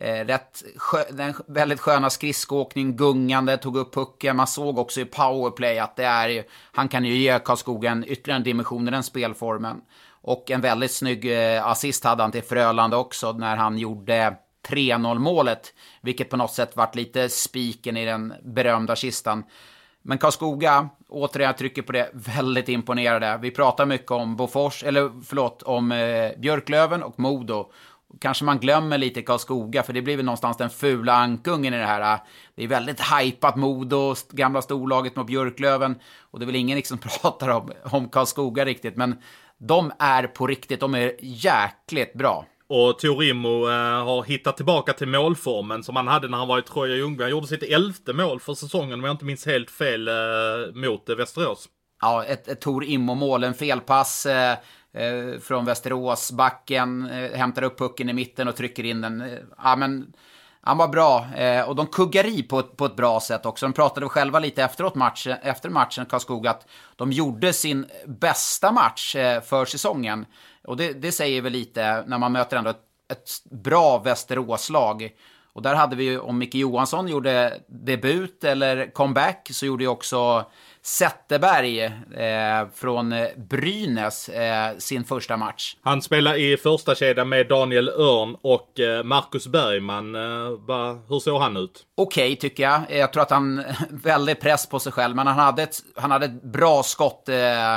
Eh, rätt skö den väldigt sköna skridskoåkning, gungande, tog upp pucken. Man såg också i powerplay att det är, han kan ju ge Karlskogen ytterligare en dimension i den spelformen. Och en väldigt snygg eh, assist hade han till Frölanda också när han gjorde 3-0 målet. Vilket på något sätt vart lite spiken i den berömda kistan. Men Karlskoga, återigen jag trycker på det, väldigt imponerade. Vi pratar mycket om Bofors, eller förlåt, om eh, Björklöven och Modo. Kanske man glömmer lite Karlskoga, för det blir väl någonstans den fula ankungen i det här. Det är väldigt hajpat Modo, gamla storlaget mot Björklöven. Och det är väl ingen liksom pratar om, om Karlskoga riktigt, men de är på riktigt, de är jäkligt bra. Och Torimo eh, har hittat tillbaka till målformen som han hade när han var i Troja Ljungby. Han gjorde sitt elfte mål för säsongen om jag inte minns helt fel eh, mot eh, Västerås. Ja, ett, ett Tor Immo-mål, en felpass. Eh, eh, från Västerås. Backen eh, hämtar upp pucken i mitten och trycker in den. Eh, ja, men han var bra eh, och de kuggar i på, på ett bra sätt också. De pratade själva lite efteråt matchen, efter matchen, Karlskoga, att de gjorde sin bästa match eh, för säsongen. Och det, det, säger väl lite när man möter ändå ett, ett bra Västeråslag. Och där hade vi ju, om Micke Johansson gjorde debut eller comeback, så gjorde ju också Zetterberg eh, från Brynäs eh, sin första match. Han spelar i första kedjan med Daniel Örn och eh, Marcus Bergman. Eh, va, hur såg han ut? Okej, okay, tycker jag. Jag tror att han väldigt press på sig själv, men han hade ett, han hade ett bra skott. Eh,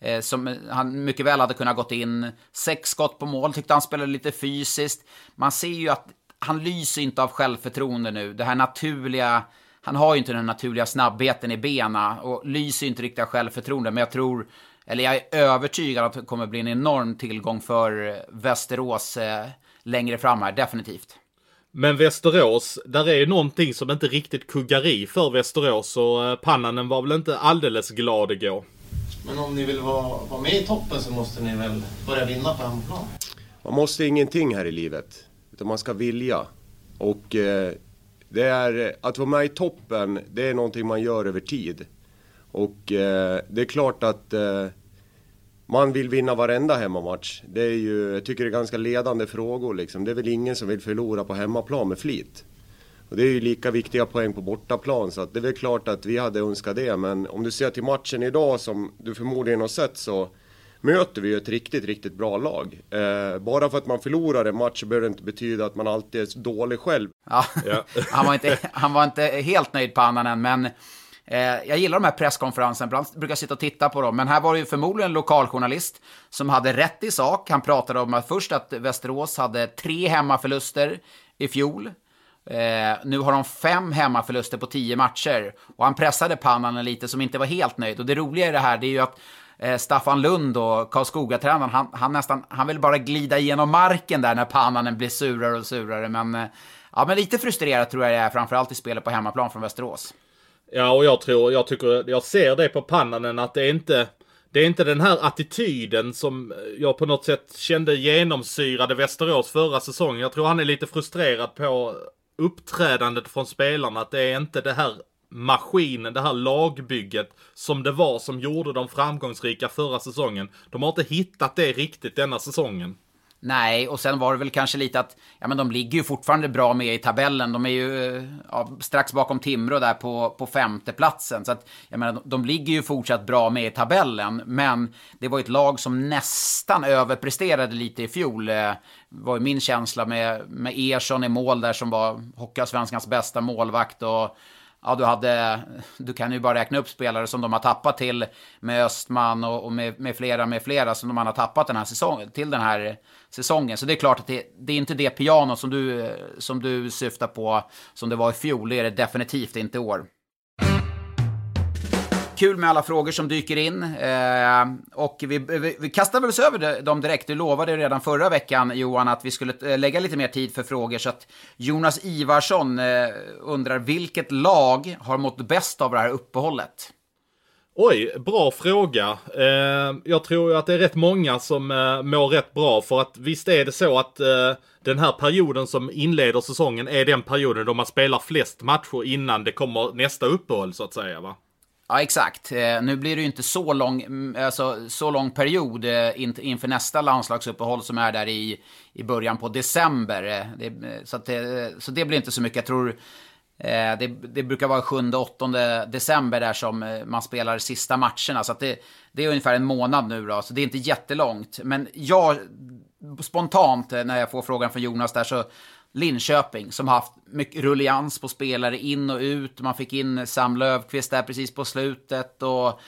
eh, som han mycket väl hade kunnat gått in. Sex skott på mål, tyckte han spelade lite fysiskt. Man ser ju att han lyser inte av självförtroende nu. Det här naturliga han har ju inte den naturliga snabbheten i bena och lyser inte riktigt av självförtroende. Men jag tror, eller jag är övertygad att det kommer bli en enorm tillgång för Västerås eh, längre fram här, definitivt. Men Västerås, där är ju någonting som inte riktigt kuggar i för Västerås och eh, Pannanen var väl inte alldeles glad igår. Men om ni vill vara, vara med i toppen så måste ni väl börja vinna på hemmaplan? Man måste ingenting här i livet, utan man ska vilja. Och eh, det är eh, att vara med i toppen, det är någonting man gör över tid. Och eh, det är klart att eh, man vill vinna varenda hemmamatch. Det är ju, jag tycker det är ganska ledande frågor liksom. Det är väl ingen som vill förlora på hemmaplan med flit. Och det är ju lika viktiga poäng på bortaplan så att det är väl klart att vi hade önskat det. Men om du ser till matchen idag som du förmodligen har sett så möter vi ett riktigt, riktigt bra lag. Eh, bara för att man förlorar en match behöver det inte betyda att man alltid är dålig själv. Ja, ja. han, var inte, han var inte helt nöjd på annan men eh, jag gillar de här presskonferenserna, ibland brukar jag sitta och titta på dem, men här var det ju förmodligen en lokaljournalist som hade rätt i sak. Han pratade om att först att Västerås hade tre hemmaförluster i fjol. Eh, nu har de fem hemmaförluster på tio matcher. Och han pressade Pannanen lite som inte var helt nöjd. Och det roliga i det här det är ju att eh, Staffan Lund och Karlskoga-tränaren, han, han, nästan, han vill bara glida igenom marken där när Pannanen blir surare och surare. Men, eh, ja, men lite frustrerad tror jag det är, framförallt i spelet på hemmaplan från Västerås. Ja, och jag tror, jag tycker, jag ser det på Pannanen att det är inte det är inte den här attityden som jag på något sätt kände genomsyrade Västerås förra säsongen. Jag tror han är lite frustrerad på uppträdandet från spelarna. Att det är inte det här maskinen, det här lagbygget som det var som gjorde dem framgångsrika förra säsongen. De har inte hittat det riktigt denna säsongen. Nej, och sen var det väl kanske lite att, ja men de ligger ju fortfarande bra med i tabellen. De är ju eh, ja, strax bakom Timrå där på, på femteplatsen. Så att, jag menar, de ligger ju fortsatt bra med i tabellen. Men det var ju ett lag som nästan överpresterade lite i fjol. Det var ju min känsla med, med Ersson i mål där som var Hockeyallsvenskans bästa målvakt. Och ja, du hade, du kan ju bara räkna upp spelare som de har tappat till med Östman och, och med, med, flera, med flera som de har tappat den här säsongen, till den här säsongen. Så det är klart att det, det är inte det piano som du, som du syftar på som det var i fjol, det är det definitivt inte i år. Kul med alla frågor som dyker in. Eh, och vi, vi, vi kastar väl oss över dem direkt. Du lovade redan förra veckan, Johan, att vi skulle eh, lägga lite mer tid för frågor. Så att Jonas Ivarsson eh, undrar, vilket lag har mått bäst av det här uppehållet? Oj, bra fråga. Eh, jag tror ju att det är rätt många som eh, mår rätt bra för att visst är det så att eh, den här perioden som inleder säsongen är den perioden då man spelar flest matcher innan det kommer nästa uppehåll så att säga va? Ja, exakt. Eh, nu blir det ju inte så lång, mm, alltså, så lång period eh, inför nästa landslagsuppehåll som är där i, i början på december. Eh, det, så, det, så det blir inte så mycket. Jag tror det, det brukar vara 7-8 december där som man spelar sista matcherna. Så det, det är ungefär en månad nu då, så det är inte jättelångt. Men jag, spontant när jag får frågan från Jonas där så Linköping som haft mycket rullians på spelare in och ut. Man fick in Sam Löfqvist där precis på slutet och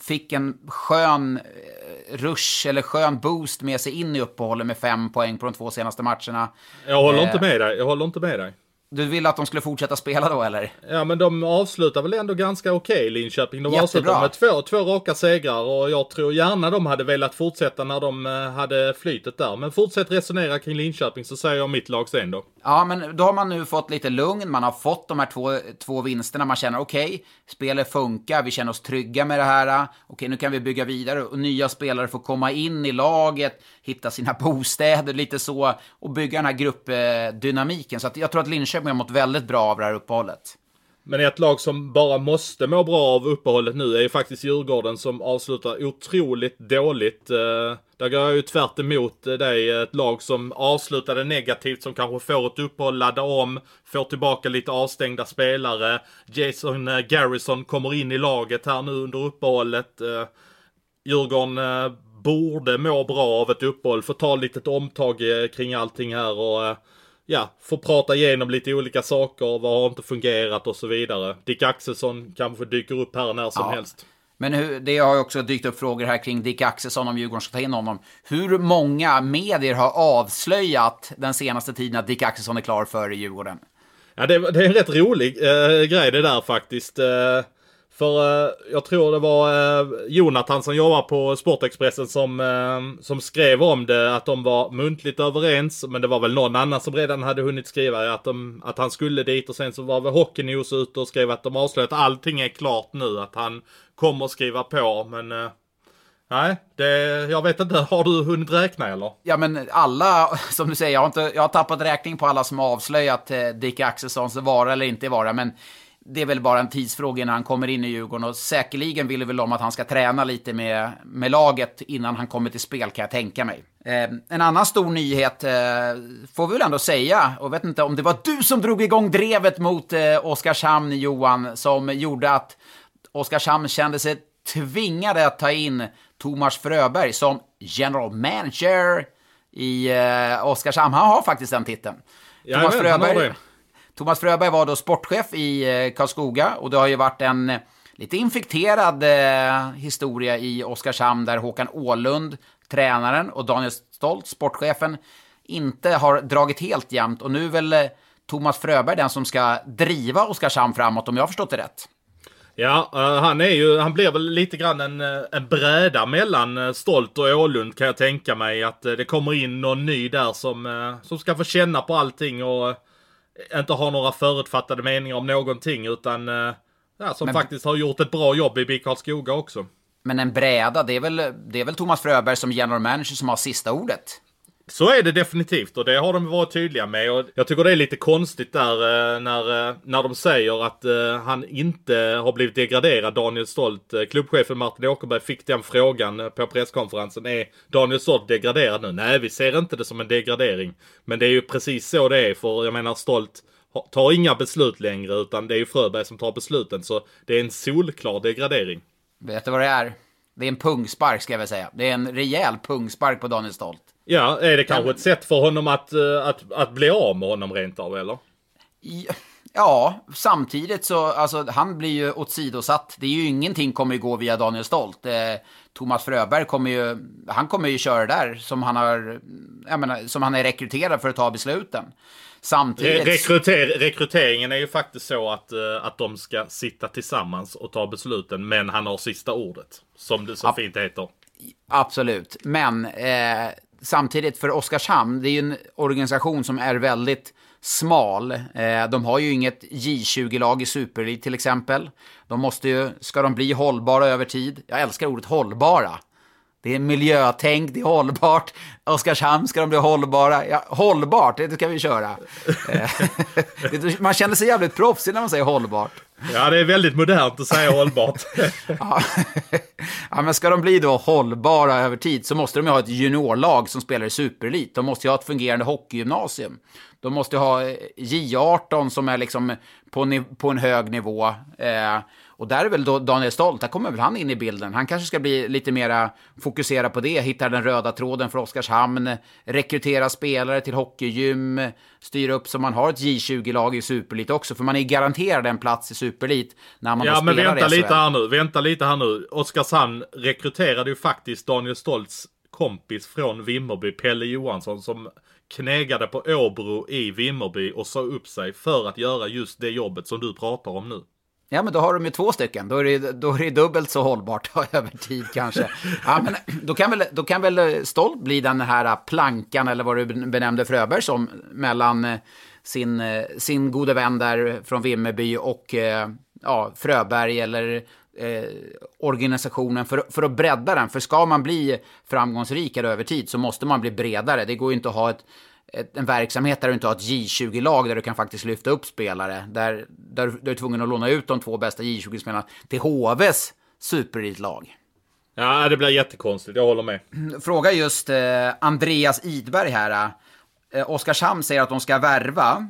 fick en skön eh, rush eller skön boost med sig in i uppehållet med fem poäng på de två senaste matcherna. Jag håller inte eh, med dig. Jag håller inte med dig. Du ville att de skulle fortsätta spela då eller? Ja men de avslutar väl ändå ganska okej okay, Linköping. De Jättebra. avslutar med två, två raka segrar och jag tror gärna de hade velat fortsätta när de eh, hade flytet där. Men fortsätt resonera kring Linköping så säger jag mitt lag sen då. Ja men då har man nu fått lite lugn, man har fått de här två, två vinsterna, man känner okej, okay, spelet funkar, vi känner oss trygga med det här. Okej okay, nu kan vi bygga vidare och nya spelare får komma in i laget, hitta sina bostäder lite så och bygga den här gruppdynamiken. Så att jag tror att Linköping har mått väldigt bra av det här uppehållet. Men ett lag som bara måste må bra av uppehållet nu är ju faktiskt Djurgården som avslutar otroligt dåligt. Eh, där går jag ju tvärt emot eh, dig. Ett lag som avslutade negativt som kanske får ett uppehåll, ladda om, får tillbaka lite avstängda spelare. Jason eh, Garrison kommer in i laget här nu under uppehållet. Djurgården borde må bra av ett uppehåll, få ta lite omtag kring allting här och ja, får prata igenom lite olika saker, vad har inte fungerat och så vidare. Dick Axelsson kanske dyker upp här när som ja. helst. Men hur, det har ju också dykt upp frågor här kring Dick Axelsson om Djurgården ska ta in honom. Hur många medier har avslöjat den senaste tiden att Dick Axelsson är klar för Djurgården? Ja, det, det är en rätt rolig äh, grej det där faktiskt. Äh, för eh, jag tror det var eh, Jonathan som jobbar på Sportexpressen som, eh, som skrev om det, att de var muntligt överens. Men det var väl någon annan som redan hade hunnit skriva att, de, att han skulle dit. Och sen så var väl Hockeynews ute och skrev att de avslöjat att allting är klart nu. Att han kommer skriva på. Men eh, Nej, det, jag vet inte. Har du hunnit räkna eller? Ja, men alla, som du säger, jag har, inte, jag har tappat räkning på alla som har avslöjat eh, Dick Axelssons vara eller inte vara. Men det är väl bara en tidsfråga när han kommer in i Djurgården och säkerligen vill väl om att han ska träna lite med, med laget innan han kommer till spel kan jag tänka mig. Eh, en annan stor nyhet eh, får vi väl ändå säga, och vet inte om det var du som drog igång drevet mot eh, Oskarshamn, Johan, som gjorde att Oskarshamn kände sig tvingade att ta in Thomas Fröberg som general manager i eh, Oskarshamn. Han har faktiskt den titeln. Ja, Thomas Fröberg Thomas Fröberg var då sportchef i eh, Karlskoga och det har ju varit en eh, lite infekterad eh, historia i Oskarshamn där Håkan Ålund, tränaren, och Daniel Stolt, sportchefen, inte har dragit helt jämnt. Och nu är väl eh, Thomas Fröberg den som ska driva Oskarshamn framåt, om jag har förstått det rätt. Ja, han är ju, han blir väl lite grann en, en bräda mellan Stolt och Ålund kan jag tänka mig. Att det kommer in någon ny där som, som ska få känna på allting och inte har några förutfattade meningar om någonting utan eh, ja, som Men... faktiskt har gjort ett bra jobb i BIK Karlskoga också. Men en bräda, det är väl, det är väl Thomas Fröberg som general manager som har sista ordet? Så är det definitivt och det har de varit tydliga med. Och jag tycker det är lite konstigt där eh, när, eh, när de säger att eh, han inte har blivit degraderad, Daniel Stolt. Klubbchefen Martin Åkerberg fick den frågan på presskonferensen. Är Daniel Stolt degraderad nu? Nej, vi ser inte det som en degradering. Men det är ju precis så det är, för jag menar Stolt tar inga beslut längre utan det är ju Fröberg som tar besluten. Så det är en solklar degradering. Vet du vad det är? Det är en pungspark ska jag väl säga. Det är en rejäl pungspark på Daniel Stolt. Ja, är det kanske ett sätt för honom att, eh, att, att bli av med honom rent av, eller? Ja, samtidigt så, alltså han blir ju åsidosatt. Det är ju ingenting kommer ju gå via Daniel Stolt. Eh, Thomas Fröberg kommer ju, han kommer ju köra där som han har, jag menar, som han är rekryterad för att ta besluten. Samtidigt... Rekryter, rekryteringen är ju faktiskt så att, uh, att de ska sitta tillsammans och ta besluten, men han har sista ordet. Som det så Ab fint heter. Absolut, men eh, samtidigt för Oskarshamn, det är ju en organisation som är väldigt smal. Eh, de har ju inget J20-lag i Superelit till exempel. De måste ju, ska de bli hållbara över tid? Jag älskar ordet hållbara. Det är miljötänk, det är hållbart. Oskarshamn ska de bli hållbara. Ja, hållbart, det ska vi köra. Eh, man känner sig jävligt proffsig när man säger hållbart. Ja, det är väldigt modernt att säga hållbart. ja. ja, men ska de bli då hållbara över tid så måste de ju ha ett juniorlag som spelar i superelit. De måste ju ha ett fungerande hockeygymnasium. De måste ha J18 som är liksom på, på en hög nivå. Eh, och där är väl då Daniel Stolt, där kommer väl han in i bilden. Han kanske ska bli lite mera fokuserad på det, hitta den röda tråden för Oskarshamn, rekrytera spelare till hockeygym, styra upp så man har ett J20-lag i Superlit också, för man är garanterad en plats i Superlit när man Ja, men vänta lite här nu, vänta lite här nu. Oskarshamn rekryterade ju faktiskt Daniel Stolts kompis från Vimmerby, Pelle Johansson, som knegade på Åbro i Vimmerby och sa upp sig för att göra just det jobbet som du pratar om nu. Ja, men då har de ju två stycken. Då är det, då är det dubbelt så hållbart över tid kanske. Ja, men då kan, väl, då kan väl eh, Stolt bli den här eh, plankan, eller vad du benämnde Fröberg som, mellan eh, sin, sin gode vän där från Vimmerby och ja, Fröberg eller eh, organisationen för, för att bredda den. För ska man bli framgångsrikare över tid så måste man bli bredare. Det går ju inte att ha ett en verksamhet där du inte har ett J20-lag där du kan faktiskt lyfta upp spelare. Där, där du är tvungen att låna ut de två bästa J20-spelarna till HVs superelitlag. Ja, det blir jättekonstigt. Jag håller med. Fråga just eh, Andreas Idberg här. Eh, Oskarshamn säger att de ska värva.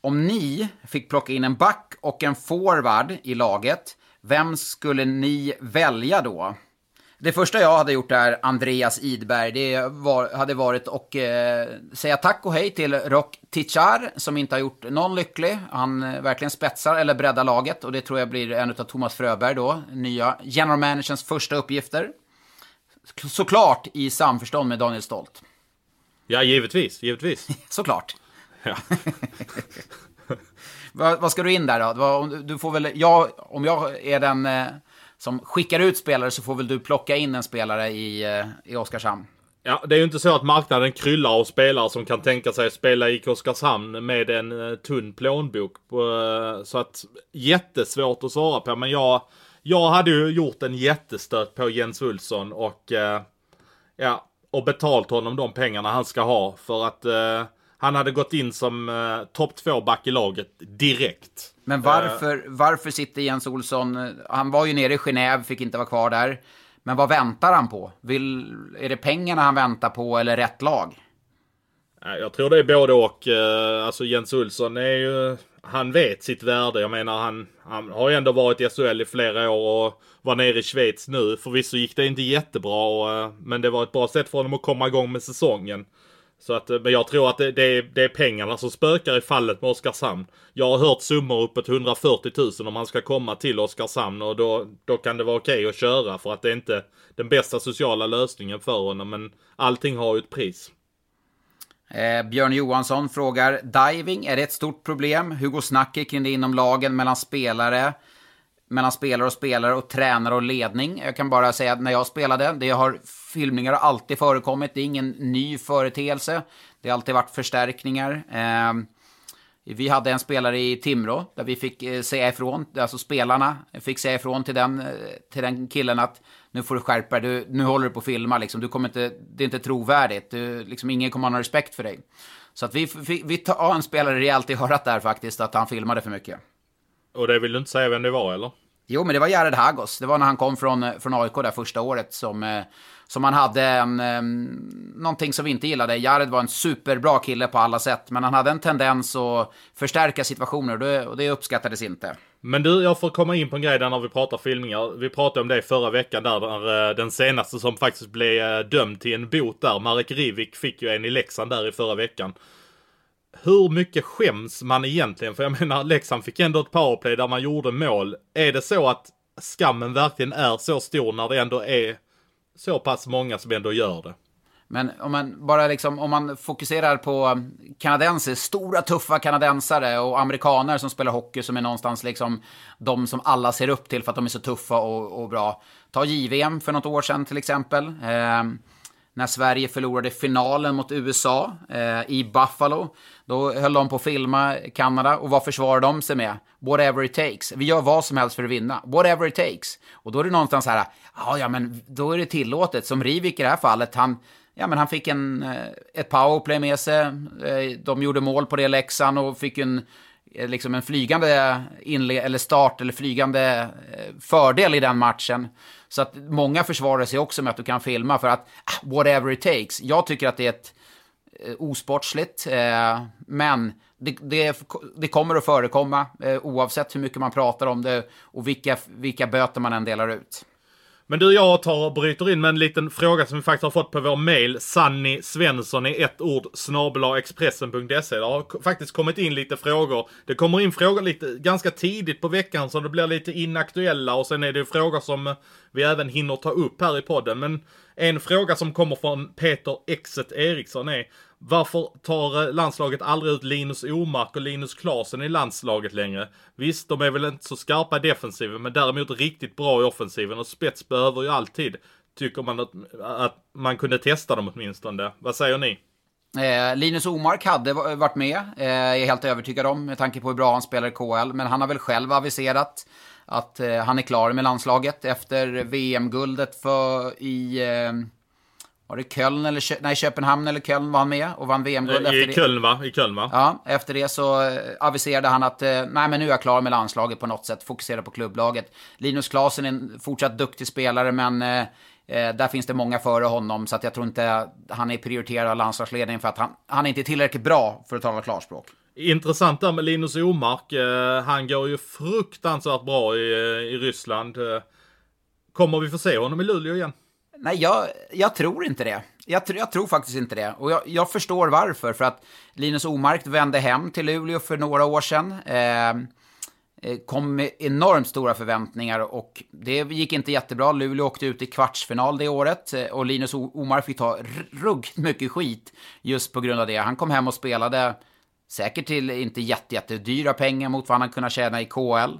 Om ni fick plocka in en back och en forward i laget, vem skulle ni välja då? Det första jag hade gjort är Andreas Idberg. Det var, hade varit att eh, säga tack och hej till Rock Tichar som inte har gjort någon lycklig. Han eh, verkligen spetsar eller breddar laget och det tror jag blir en av Thomas Fröberg då, nya general managerns första uppgifter. Såklart i samförstånd med Daniel Stolt. Ja, givetvis, givetvis. Såklart. Ja. vad, vad, ska du in där då? Du får väl, jag, om jag är den eh, som skickar ut spelare så får väl du plocka in en spelare i, eh, i Oskarshamn. Ja, det är ju inte så att marknaden kryllar av spelare som kan tänka sig att spela i Oskarshamn med en eh, tunn plånbok. Eh, så att jättesvårt att svara på. Men jag, jag hade ju gjort en jättestöt på Jens Olsson och ja, och betalt honom de pengarna han ska ha för att han hade gått in som topp två back i laget direkt. Men varför, uh, varför sitter Jens Olsson... Han var ju nere i Genève, fick inte vara kvar där. Men vad väntar han på? Vill, är det pengarna han väntar på eller rätt lag? Jag tror det är både och. Uh, alltså Jens Olsson är ju... Han vet sitt värde. Jag menar han, han har ju ändå varit i SHL i flera år och var nere i Schweiz nu. Förvisso gick det inte jättebra och, men det var ett bra sätt för honom att komma igång med säsongen. Så att, eh, men jag tror att det, det, är, det är pengarna som spökar i fallet med Oskarshamn. Jag har hört summor uppåt 140 000 om man ska komma till Oskarshamn och då, då kan det vara okej okay att köra för att det är inte den bästa sociala lösningen för honom. Men allting har ju ett pris. Eh, Björn Johansson frågar, diving, är det ett stort problem? Hur går snacket kring det inom lagen mellan spelare? Mellan spelare och spelare och tränare och ledning. Jag kan bara säga att när jag spelade, det har filmningar har alltid förekommit. Det är ingen ny företeelse. Det har alltid varit förstärkningar. Eh, vi hade en spelare i Timrå där vi fick eh, säga ifrån, alltså spelarna fick säga ifrån till den, eh, till den killen att nu får du skärpa dig, nu håller du på att filma liksom, du kommer inte, det är inte trovärdigt, du, liksom, ingen kommer ha någon respekt för dig. Så att vi, vi, vi tar en spelare rejält i örat där faktiskt, att han filmade för mycket. Och det vill du inte säga vem det var eller? Jo, men det var Jared Hagos. Det var när han kom från, eh, från AIK där första året som, eh, som han hade en, någonting som vi inte gillade. Jared var en superbra kille på alla sätt, men han hade en tendens att förstärka situationer och det, och det uppskattades inte. Men du, jag får komma in på en grej där när vi pratar filmningar. Vi pratade om det förra veckan där, där eh, den senaste som faktiskt blev dömd till en bot där, Marek Rivik, fick ju en i Leksand där i förra veckan. Hur mycket skäms man egentligen? För jag menar, Leksand fick ändå ett powerplay där man gjorde mål. Är det så att skammen verkligen är så stor när det ändå är så pass många som ändå gör det? Men om man bara liksom, om man fokuserar på um, kanadenser, stora tuffa kanadensare och amerikaner som spelar hockey som är någonstans liksom de som alla ser upp till för att de är så tuffa och, och bra. Ta JVM för något år sedan till exempel. Eh, när Sverige förlorade finalen mot USA eh, i Buffalo. Då höll de på att filma Kanada och vad försvarade de sig med? Whatever it takes. Vi gör vad som helst för att vinna. Whatever it takes. Och då är det någonstans här, ja, ja, men då är det tillåtet. Som Rivik i det här fallet, han, ja, men han fick en, eh, ett powerplay med sig. Eh, de gjorde mål på det Leksand och fick en, eh, liksom en flygande inle eller start eller flygande fördel i den matchen. Så att många försvarar sig också med att du kan filma för att ah, whatever it takes. Jag tycker att det är ett eh, osportsligt, eh, men det, det, det, kommer att förekomma eh, oavsett hur mycket man pratar om det och vilka, vilka böter man än delar ut. Men du, jag tar och bryter in med en liten fråga som vi faktiskt har fått på vår mail. Sanni Svensson i ett ord snabelaexpressen.se. Det har faktiskt kommit in lite frågor. Det kommer in frågor lite ganska tidigt på veckan så det blir lite inaktuella och sen är det frågor som eh, vi även hinner ta upp här i podden. Men en fråga som kommer från Peter Exet Eriksson är varför tar eh, landslaget aldrig ut Linus Omark och Linus Klasen i landslaget längre? Visst, de är väl inte så skarpa i defensiven, men däremot riktigt bra i offensiven och spets behöver ju alltid. Tycker man att, att man kunde testa dem åtminstone. Vad säger ni? Eh, Linus Omark hade varit med, eh, jag är helt övertygad om, med tanke på hur bra han spelar i KL. Men han har väl själv aviserat att eh, han är klar med landslaget efter VM-guldet för i... Eh, Eh, var det Köln eller nej, Köpenhamn eller Köln var han med och vann VM-guld efter I Köln va? I Köln va? Ja, efter det så eh, aviserade han att nej men nu är jag klar med landslaget på något sätt, fokusera på klubblaget. Linus Klasen är en fortsatt duktig spelare men eh, där finns det många före honom så att jag tror inte han är prioriterad av landslagsledningen för att han, han är inte tillräckligt bra för att tala klarspråk. Intressant där med Linus Omark. Eh, han går ju fruktansvärt bra i, eh, i Ryssland. Eh, kommer vi få se honom i Luleå igen? Nej, jag, jag tror inte det. Jag, jag, tror faktiskt inte det. Och jag, jag, förstår varför. För att Linus Omark vände hem till Luleå för några år sedan. Ehm, eh, kom med enormt stora förväntningar och det gick inte jättebra. Luleå åkte ut i kvartsfinal det året eh, och Linus Omark fick ta ruggigt mycket skit just på grund av det. Han kom hem och spelade Säkert till inte jättejättedyra pengar mot vad han kunde kunnat tjäna i KL.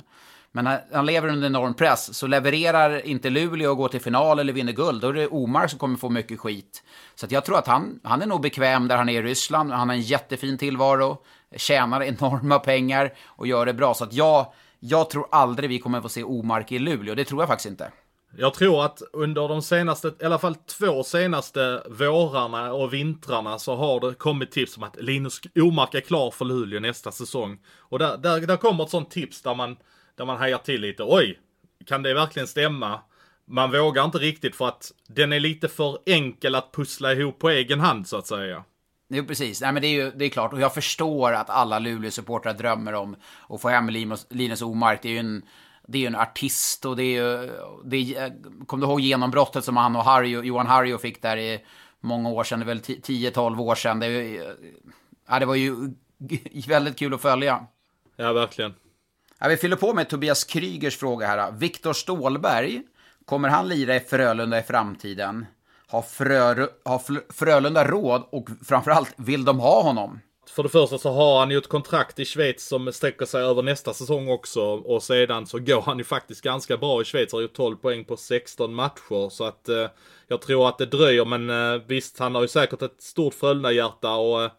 Men han, lever under enorm press, så levererar inte Luleå och går till final eller vinner guld, då är det Omar som kommer få mycket skit. Så jag tror att han, han är nog bekväm där han är i Ryssland, han har en jättefin tillvaro, tjänar enorma pengar och gör det bra. Så att jag, jag tror aldrig vi kommer få se Omark i Luleå, det tror jag faktiskt inte. Jag tror att under de senaste, i alla fall två senaste vårarna och vintrarna så har det kommit tips om att Linus Omark är klar för Luleå nästa säsong. Och där, där, där kommer ett sånt tips där man, där man hajar till lite. Oj, kan det verkligen stämma? Man vågar inte riktigt för att den är lite för enkel att pussla ihop på egen hand så att säga. Jo, precis. Nej, men det är ju det är klart. Och jag förstår att alla Luleå-supportrar drömmer om att få hem Linus, Linus Omark. Det är ju en det är ju en artist och det är ju... Det är, kom du ihåg genombrottet som han och Harry, Johan Harry fick där i många år sedan, det är väl 10-12 år sedan. Det, ja, det var ju väldigt kul att följa. Ja, verkligen. Ja, vi fyller på med Tobias Krygers fråga här. Viktor Stålberg, kommer han lira i Frölunda i framtiden? Har, Frö, har Frölunda råd och framförallt, vill de ha honom? För det första så har han ju ett kontrakt i Schweiz som sträcker sig över nästa säsong också. Och sedan så går han ju faktiskt ganska bra i Schweiz. Har gjort 12 poäng på 16 matcher. Så att eh, jag tror att det dröjer. Men eh, visst, han har ju säkert ett stort Frölunda-hjärta och eh,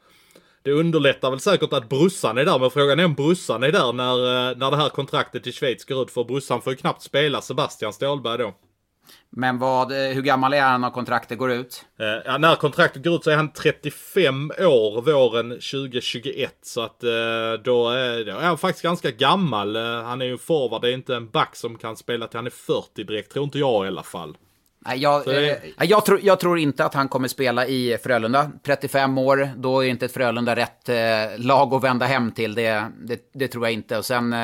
det underlättar väl säkert att brussan är där. Men frågan är om brussan är där när, eh, när det här kontraktet i Schweiz går ut. För brussan får ju knappt spela Sebastian Stålberg då. Men vad, eh, hur gammal är han när kontraktet går ut? Eh, ja, när kontraktet går ut så är han 35 år våren 2021. Så att då är, då är han faktiskt ganska gammal. Han är ju en forward, det är inte en back som kan spela till han är 40 direkt. Tror inte jag i alla fall. Nej, jag, det- eh, jag, tror, jag tror inte att han kommer spela i Frölunda. 35 år, då är inte ett Frölunda rätt eh, lag att vända hem till. Det, det, det tror jag inte. Och sen eh,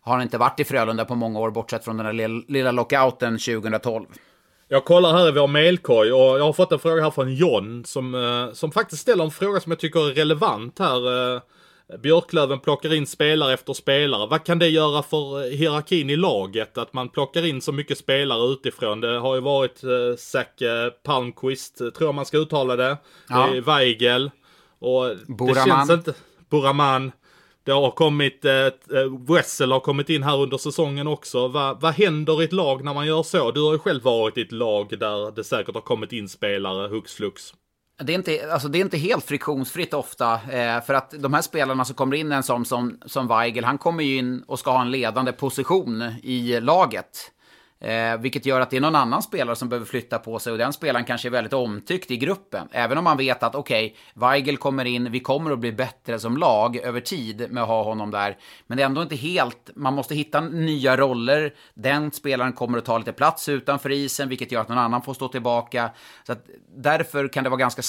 har han inte varit i Frölunda på många år, bortsett från den där lilla, lilla lockouten 2012. Jag kollar här i vår mailkorg och jag har fått en fråga här från John som, eh, som faktiskt ställer en fråga som jag tycker är relevant här. Björklöven plockar in spelare efter spelare. Vad kan det göra för eh, hierarkin i laget? Att man plockar in så mycket spelare utifrån. Det har ju varit eh, Zac eh, Palmqvist, eh, tror jag man ska uttala det. Ja. Det är Weigel. Och Buraman. det känns inte... Buraman. Det har kommit, eh, Wessel har kommit in här under säsongen också. Va, vad händer i ett lag när man gör så? Du har ju själv varit i ett lag där det säkert har kommit in spelare hux flux. Det är, inte, alltså det är inte helt friktionsfritt ofta, eh, för att de här spelarna som kommer in, en sån som, som Weigel, han kommer ju in och ska ha en ledande position i laget. Eh, vilket gör att det är någon annan spelare som behöver flytta på sig och den spelaren kanske är väldigt omtyckt i gruppen. Även om man vet att okej, Weigel kommer in, vi kommer att bli bättre som lag över tid med att ha honom där. Men det är ändå inte helt, man måste hitta nya roller. Den spelaren kommer att ta lite plats utanför isen, vilket gör att någon annan får stå tillbaka. Så att därför kan det vara ganska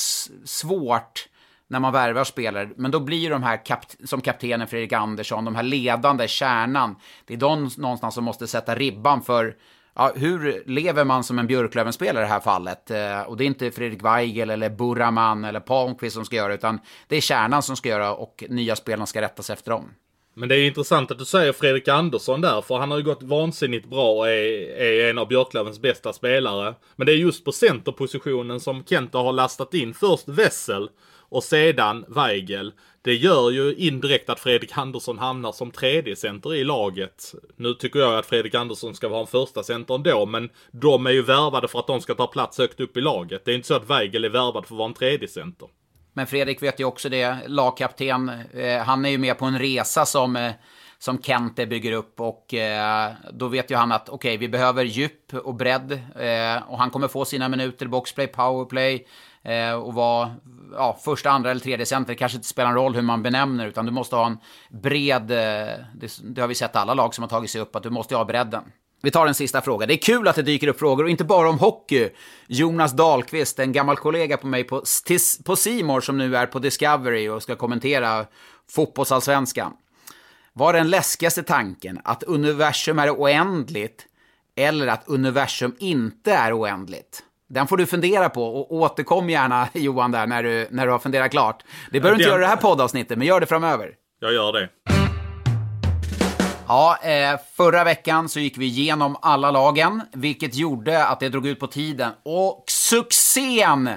svårt när man värvar spelare. Men då blir ju de här kapt- som kaptenen Fredrik Andersson, de här ledande kärnan, det är de någonstans som måste sätta ribban för Ja, hur lever man som en Björklöven-spelare i det här fallet? Eh, och det är inte Fredrik Weigel eller Burraman eller Palmqvist som ska göra, utan det är kärnan som ska göra och nya spelarna ska rättas efter dem. Men det är intressant att du säger Fredrik Andersson där, för han har ju gått vansinnigt bra och är, är en av Björklövens bästa spelare. Men det är just på centerpositionen som Kenta har lastat in först Wessel och sedan Weigel. Det gör ju indirekt att Fredrik Andersson hamnar som tredje center i laget. Nu tycker jag att Fredrik Andersson ska vara en första center ändå, men de är ju värvade för att de ska ta plats högt upp i laget. Det är inte så att Weigel är värvad för att vara en tredje center. Men Fredrik vet ju också det, lagkapten. Eh, han är ju med på en resa som, eh, som Kente bygger upp och eh, då vet ju han att okej, vi behöver djup och bredd eh, och han kommer få sina minuter boxplay, powerplay eh, och vara ja, första, andra eller tredje center. Det kanske inte spelar en roll hur man benämner utan du måste ha en bred, eh, det, det har vi sett alla lag som har tagit sig upp, att du måste ha bredden. Vi tar en sista fråga. Det är kul att det dyker upp frågor, och inte bara om hockey. Jonas Dahlqvist, en gammal kollega på mig på, tis- på Simor som nu är på Discovery och ska kommentera fotbollsallsvenskan. Var den läskigaste tanken att universum är oändligt eller att universum inte är oändligt? Den får du fundera på och återkom gärna Johan där när du, när du har funderat klart. Det behöver du inte göra i det här poddavsnittet, men gör det framöver. Jag gör det. Ja, eh, förra veckan så gick vi igenom alla lagen, vilket gjorde att det drog ut på tiden. Och succén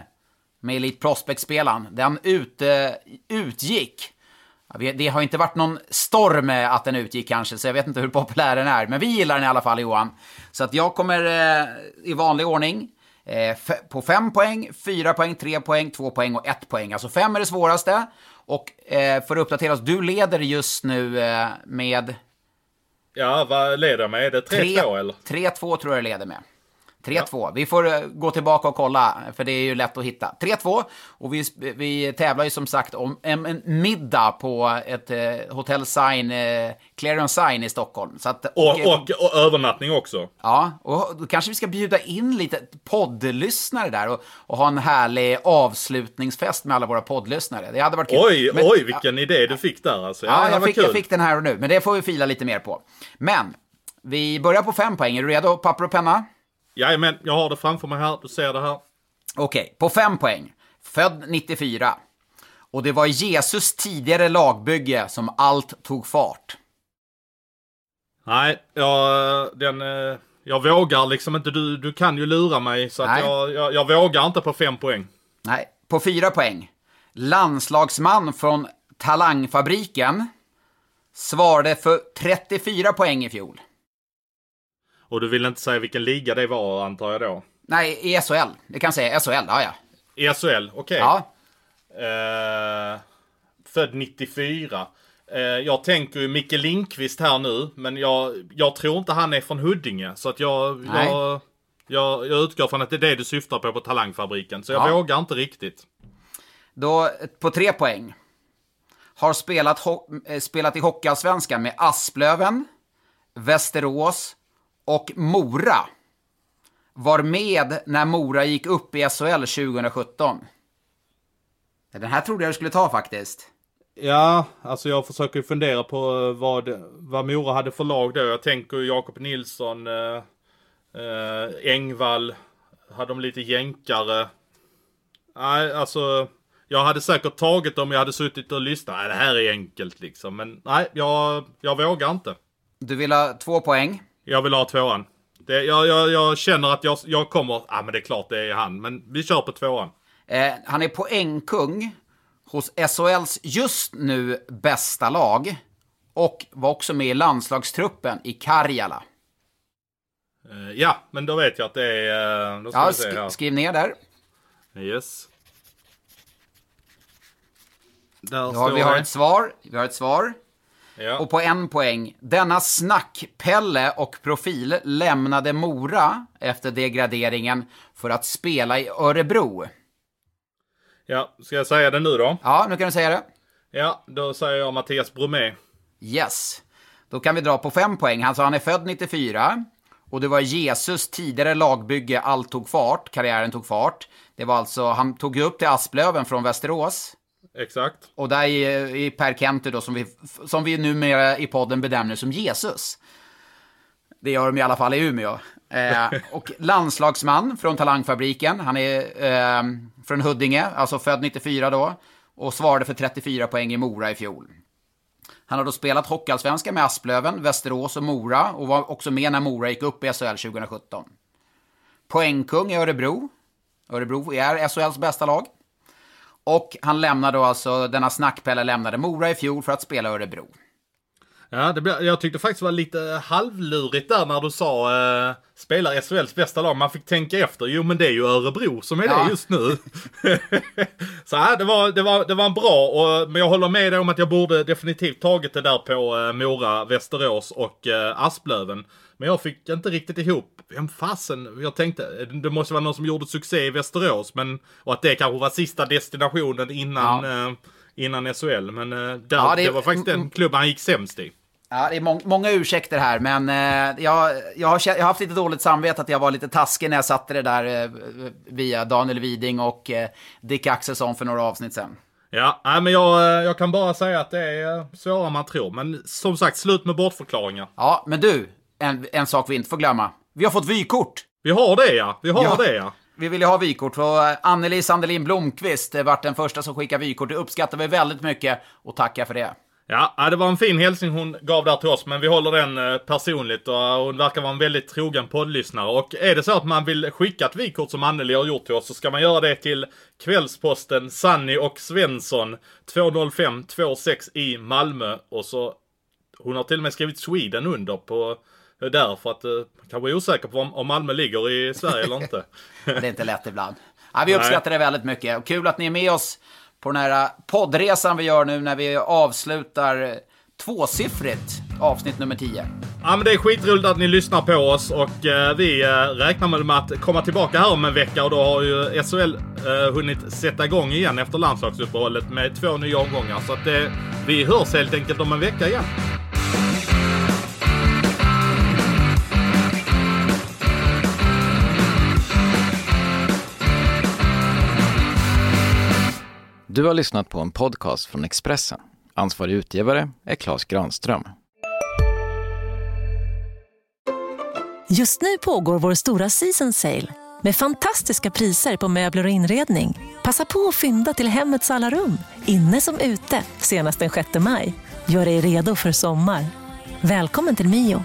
med Elite Prospect-spelaren, den ut, eh, utgick. Det har inte varit någon storm att den utgick kanske, så jag vet inte hur populär den är. Men vi gillar den i alla fall, Johan. Så att jag kommer eh, i vanlig ordning på fem poäng, fyra poäng, tre poäng, två poäng och ett poäng. Alltså fem är det svåraste. Och eh, för att uppdatera oss, du leder just nu eh, med Ja, vad leder jag med? Är det 3-2 eller? 3-2 tror jag det leder med. 3-2. Vi får eh, gå tillbaka och kolla, för det är ju lätt att hitta. 3-2, och vi, vi tävlar ju som sagt om en, en middag på ett eh, Hotel Sign, eh, Clarence Sign i Stockholm. Så att, Och, och, och övernattning också. Ja, och då kanske vi ska bjuda in lite poddlyssnare där och, och ha en härlig avslutningsfest med alla våra poddlyssnare. Det hade varit kul. Oj, Men- oj, vilken idé du fick där alltså. Ja, det jag fick, jag fick den här och nu, men det får vi fila lite mer på. Men, vi börjar på fem poäng. Är du redo? Papper och penna? Jajamän, jag har det framför mig här. Du ser det här. Okej, på fem poäng. Född 94. Och det var Jesus tidigare lagbygge som allt tog fart. Nej, jag, den, eh, jag vågar liksom inte. Du, du kan ju lura mig. Så jag, jag, jag vågar inte på fem poäng. Nej, på fyra poäng. Landslagsman från Talangfabriken svarade för 34 poäng i fjol. Och du vill inte säga vilken liga det var antar jag då? Nej, i SHL. Det kan jag säga. SHL, ja ja. I SHL, okej. Ja, Eh, född 94. Eh, jag tänker ju Micke Lindqvist här nu, men jag, jag tror inte han är från Huddinge. Så att jag, jag, Jag, jag utgår från att det är det du syftar på på Talangfabriken, så jag Ja. vågar inte riktigt. Då, på tre poäng. Har spelat, eh, spelat i Hockeyallsvenskan med Asplöven, Västerås och Mora. Var med när Mora gick upp i SHL 2017. Den här trodde jag du skulle ta faktiskt. Ja, alltså jag försöker fundera på eh, vad, vad Mora hade för lag då. Jag tänker Jakob Nilsson, eh, eh, Engvall, hade de lite jänkare. Nej, alltså jag hade säkert tagit dem om jag hade suttit och lyssnat. Nej, det här är enkelt liksom. Men nej, jag, jag vågar inte. Du vill ha två poäng. Jag vill ha tvåan. Det, jag, jag, jag känner att jag, jag kommer... Ja, ah, men det är klart det är han. Men vi kör på tvåan. Eh, han är poängkung hos SHLs just nu bästa lag. Och var också med i landslagstruppen i Karjala. Eh, ja, men då vet jag att det är... eh, Ja, sk- här. skriv ner där. Yes. Där Ja, vi har det. ett svar. Vi har ett svar. Ja. Och på en poäng. Denna snackpelle och profil lämnade Mora efter degraderingen för att spela i Örebro. ja, ska jag säga det nu då? Ja, nu kan du säga det. Ja, då säger jag Mattias Bromé. Yes. Då kan vi dra på fem poäng. Han sa han är född 94. Och det var Jesus tidigare lagbygge Allt tog fart. Karriären tog fart. Det var alltså, han tog upp till Asplöven från Västerås. Exakt. Och där i, i Per Kenter då, som vi, som vi numera i podden benämner som Jesus. Det gör de i alla fall i Umeå. Eh, och landslagsman från Talangfabriken. Han är eh, från Huddinge, alltså född 94 då. Och svarade för 34 poäng i Mora i fjol. Han har då spelat Hockeyallsvenskan med Asplöven, Västerås och Mora. Och var också med när Mora gick upp i SHL 2017. Poängkung i Örebro. Örebro är SHLs bästa lag. Och han lämnade då alltså, denna snackpelle lämnade Mora i fjol för att spela Örebro. Ja, det blir, jag tyckte faktiskt det var lite halvlurigt där när du sa eh, spelar SHLs bästa lag. Man fick tänka efter. Jo, men det är ju Örebro som är Ja. det just nu. så ja, det var, det var, det var en bra, och, men jag håller med dig om att jag borde definitivt tagit det där på eh, Mora, Västerås och eh, Asplöven. Men jag fick inte riktigt ihop, vem fasen, jag tänkte, det måste vara någon som gjorde succé i Västerås, men, och att det kanske var sista destinationen innan, eh, innan SHL. Men eh, där, Ja, det- det var faktiskt den klubben han gick sämst i. Ja, det är mång- många ursäkter här, men eh, jag, jag, har, jag har haft lite dåligt samvete att jag var lite taskig när jag satte det där eh, via Daniel Widing och eh, Dick Axelsson för några avsnitt sen. Ja, nej, men jag, eh, jag kan bara säga att det är eh, svårare än man tror. Men som sagt, slut med bortförklaringar. Ja, men du, en, en sak vi inte får glömma. Vi har fått vykort! Vi har det ja, vi har Ja. det ja. Vi ville ha vykort, och eh, Anneli Sandelin Blomqvist eh, vart den första som skickade vykort. Det uppskattar vi väldigt mycket och tackar för det. Ja, det var en fin hälsning hon gav där till oss, men vi håller den eh, personligt och hon verkar vara en väldigt trogen poddlyssnare. Och är det så att man vill skicka ett vykort som Anneli har gjort till oss så ska man göra det till Kvällsposten Sanny och Svensson 20526 i Malmö. Och så, hon har till och med skrivit Sweden under på eh, där för att eh, kanske är osäker på om, Malmö ligger i Sverige eller inte. Det är inte lätt ibland. Ja, vi Nej. uppskattar det väldigt mycket. Och kul att ni är med oss på den här poddresan vi gör nu när vi avslutar eh, tvåsiffrigt avsnitt nummer 10. Ja men det är skitroligt att ni lyssnar på oss och eh, vi eh, räknar med att komma tillbaka här om en vecka och då har ju SHL eh, hunnit sätta igång igen efter landslagsuppehållet med två nya omgångar. Så att eh, vi hörs helt enkelt om en vecka igen. Du har lyssnat på en podcast från Expressen. Ansvarig utgivare är Klas Granström. Just nu pågår vår stora season sale med fantastiska priser på möbler och inredning. Passa på att fynda till hemmets alla rum, inne som ute, senast den 6 maj. Gör dig redo för sommar. Välkommen till Mio.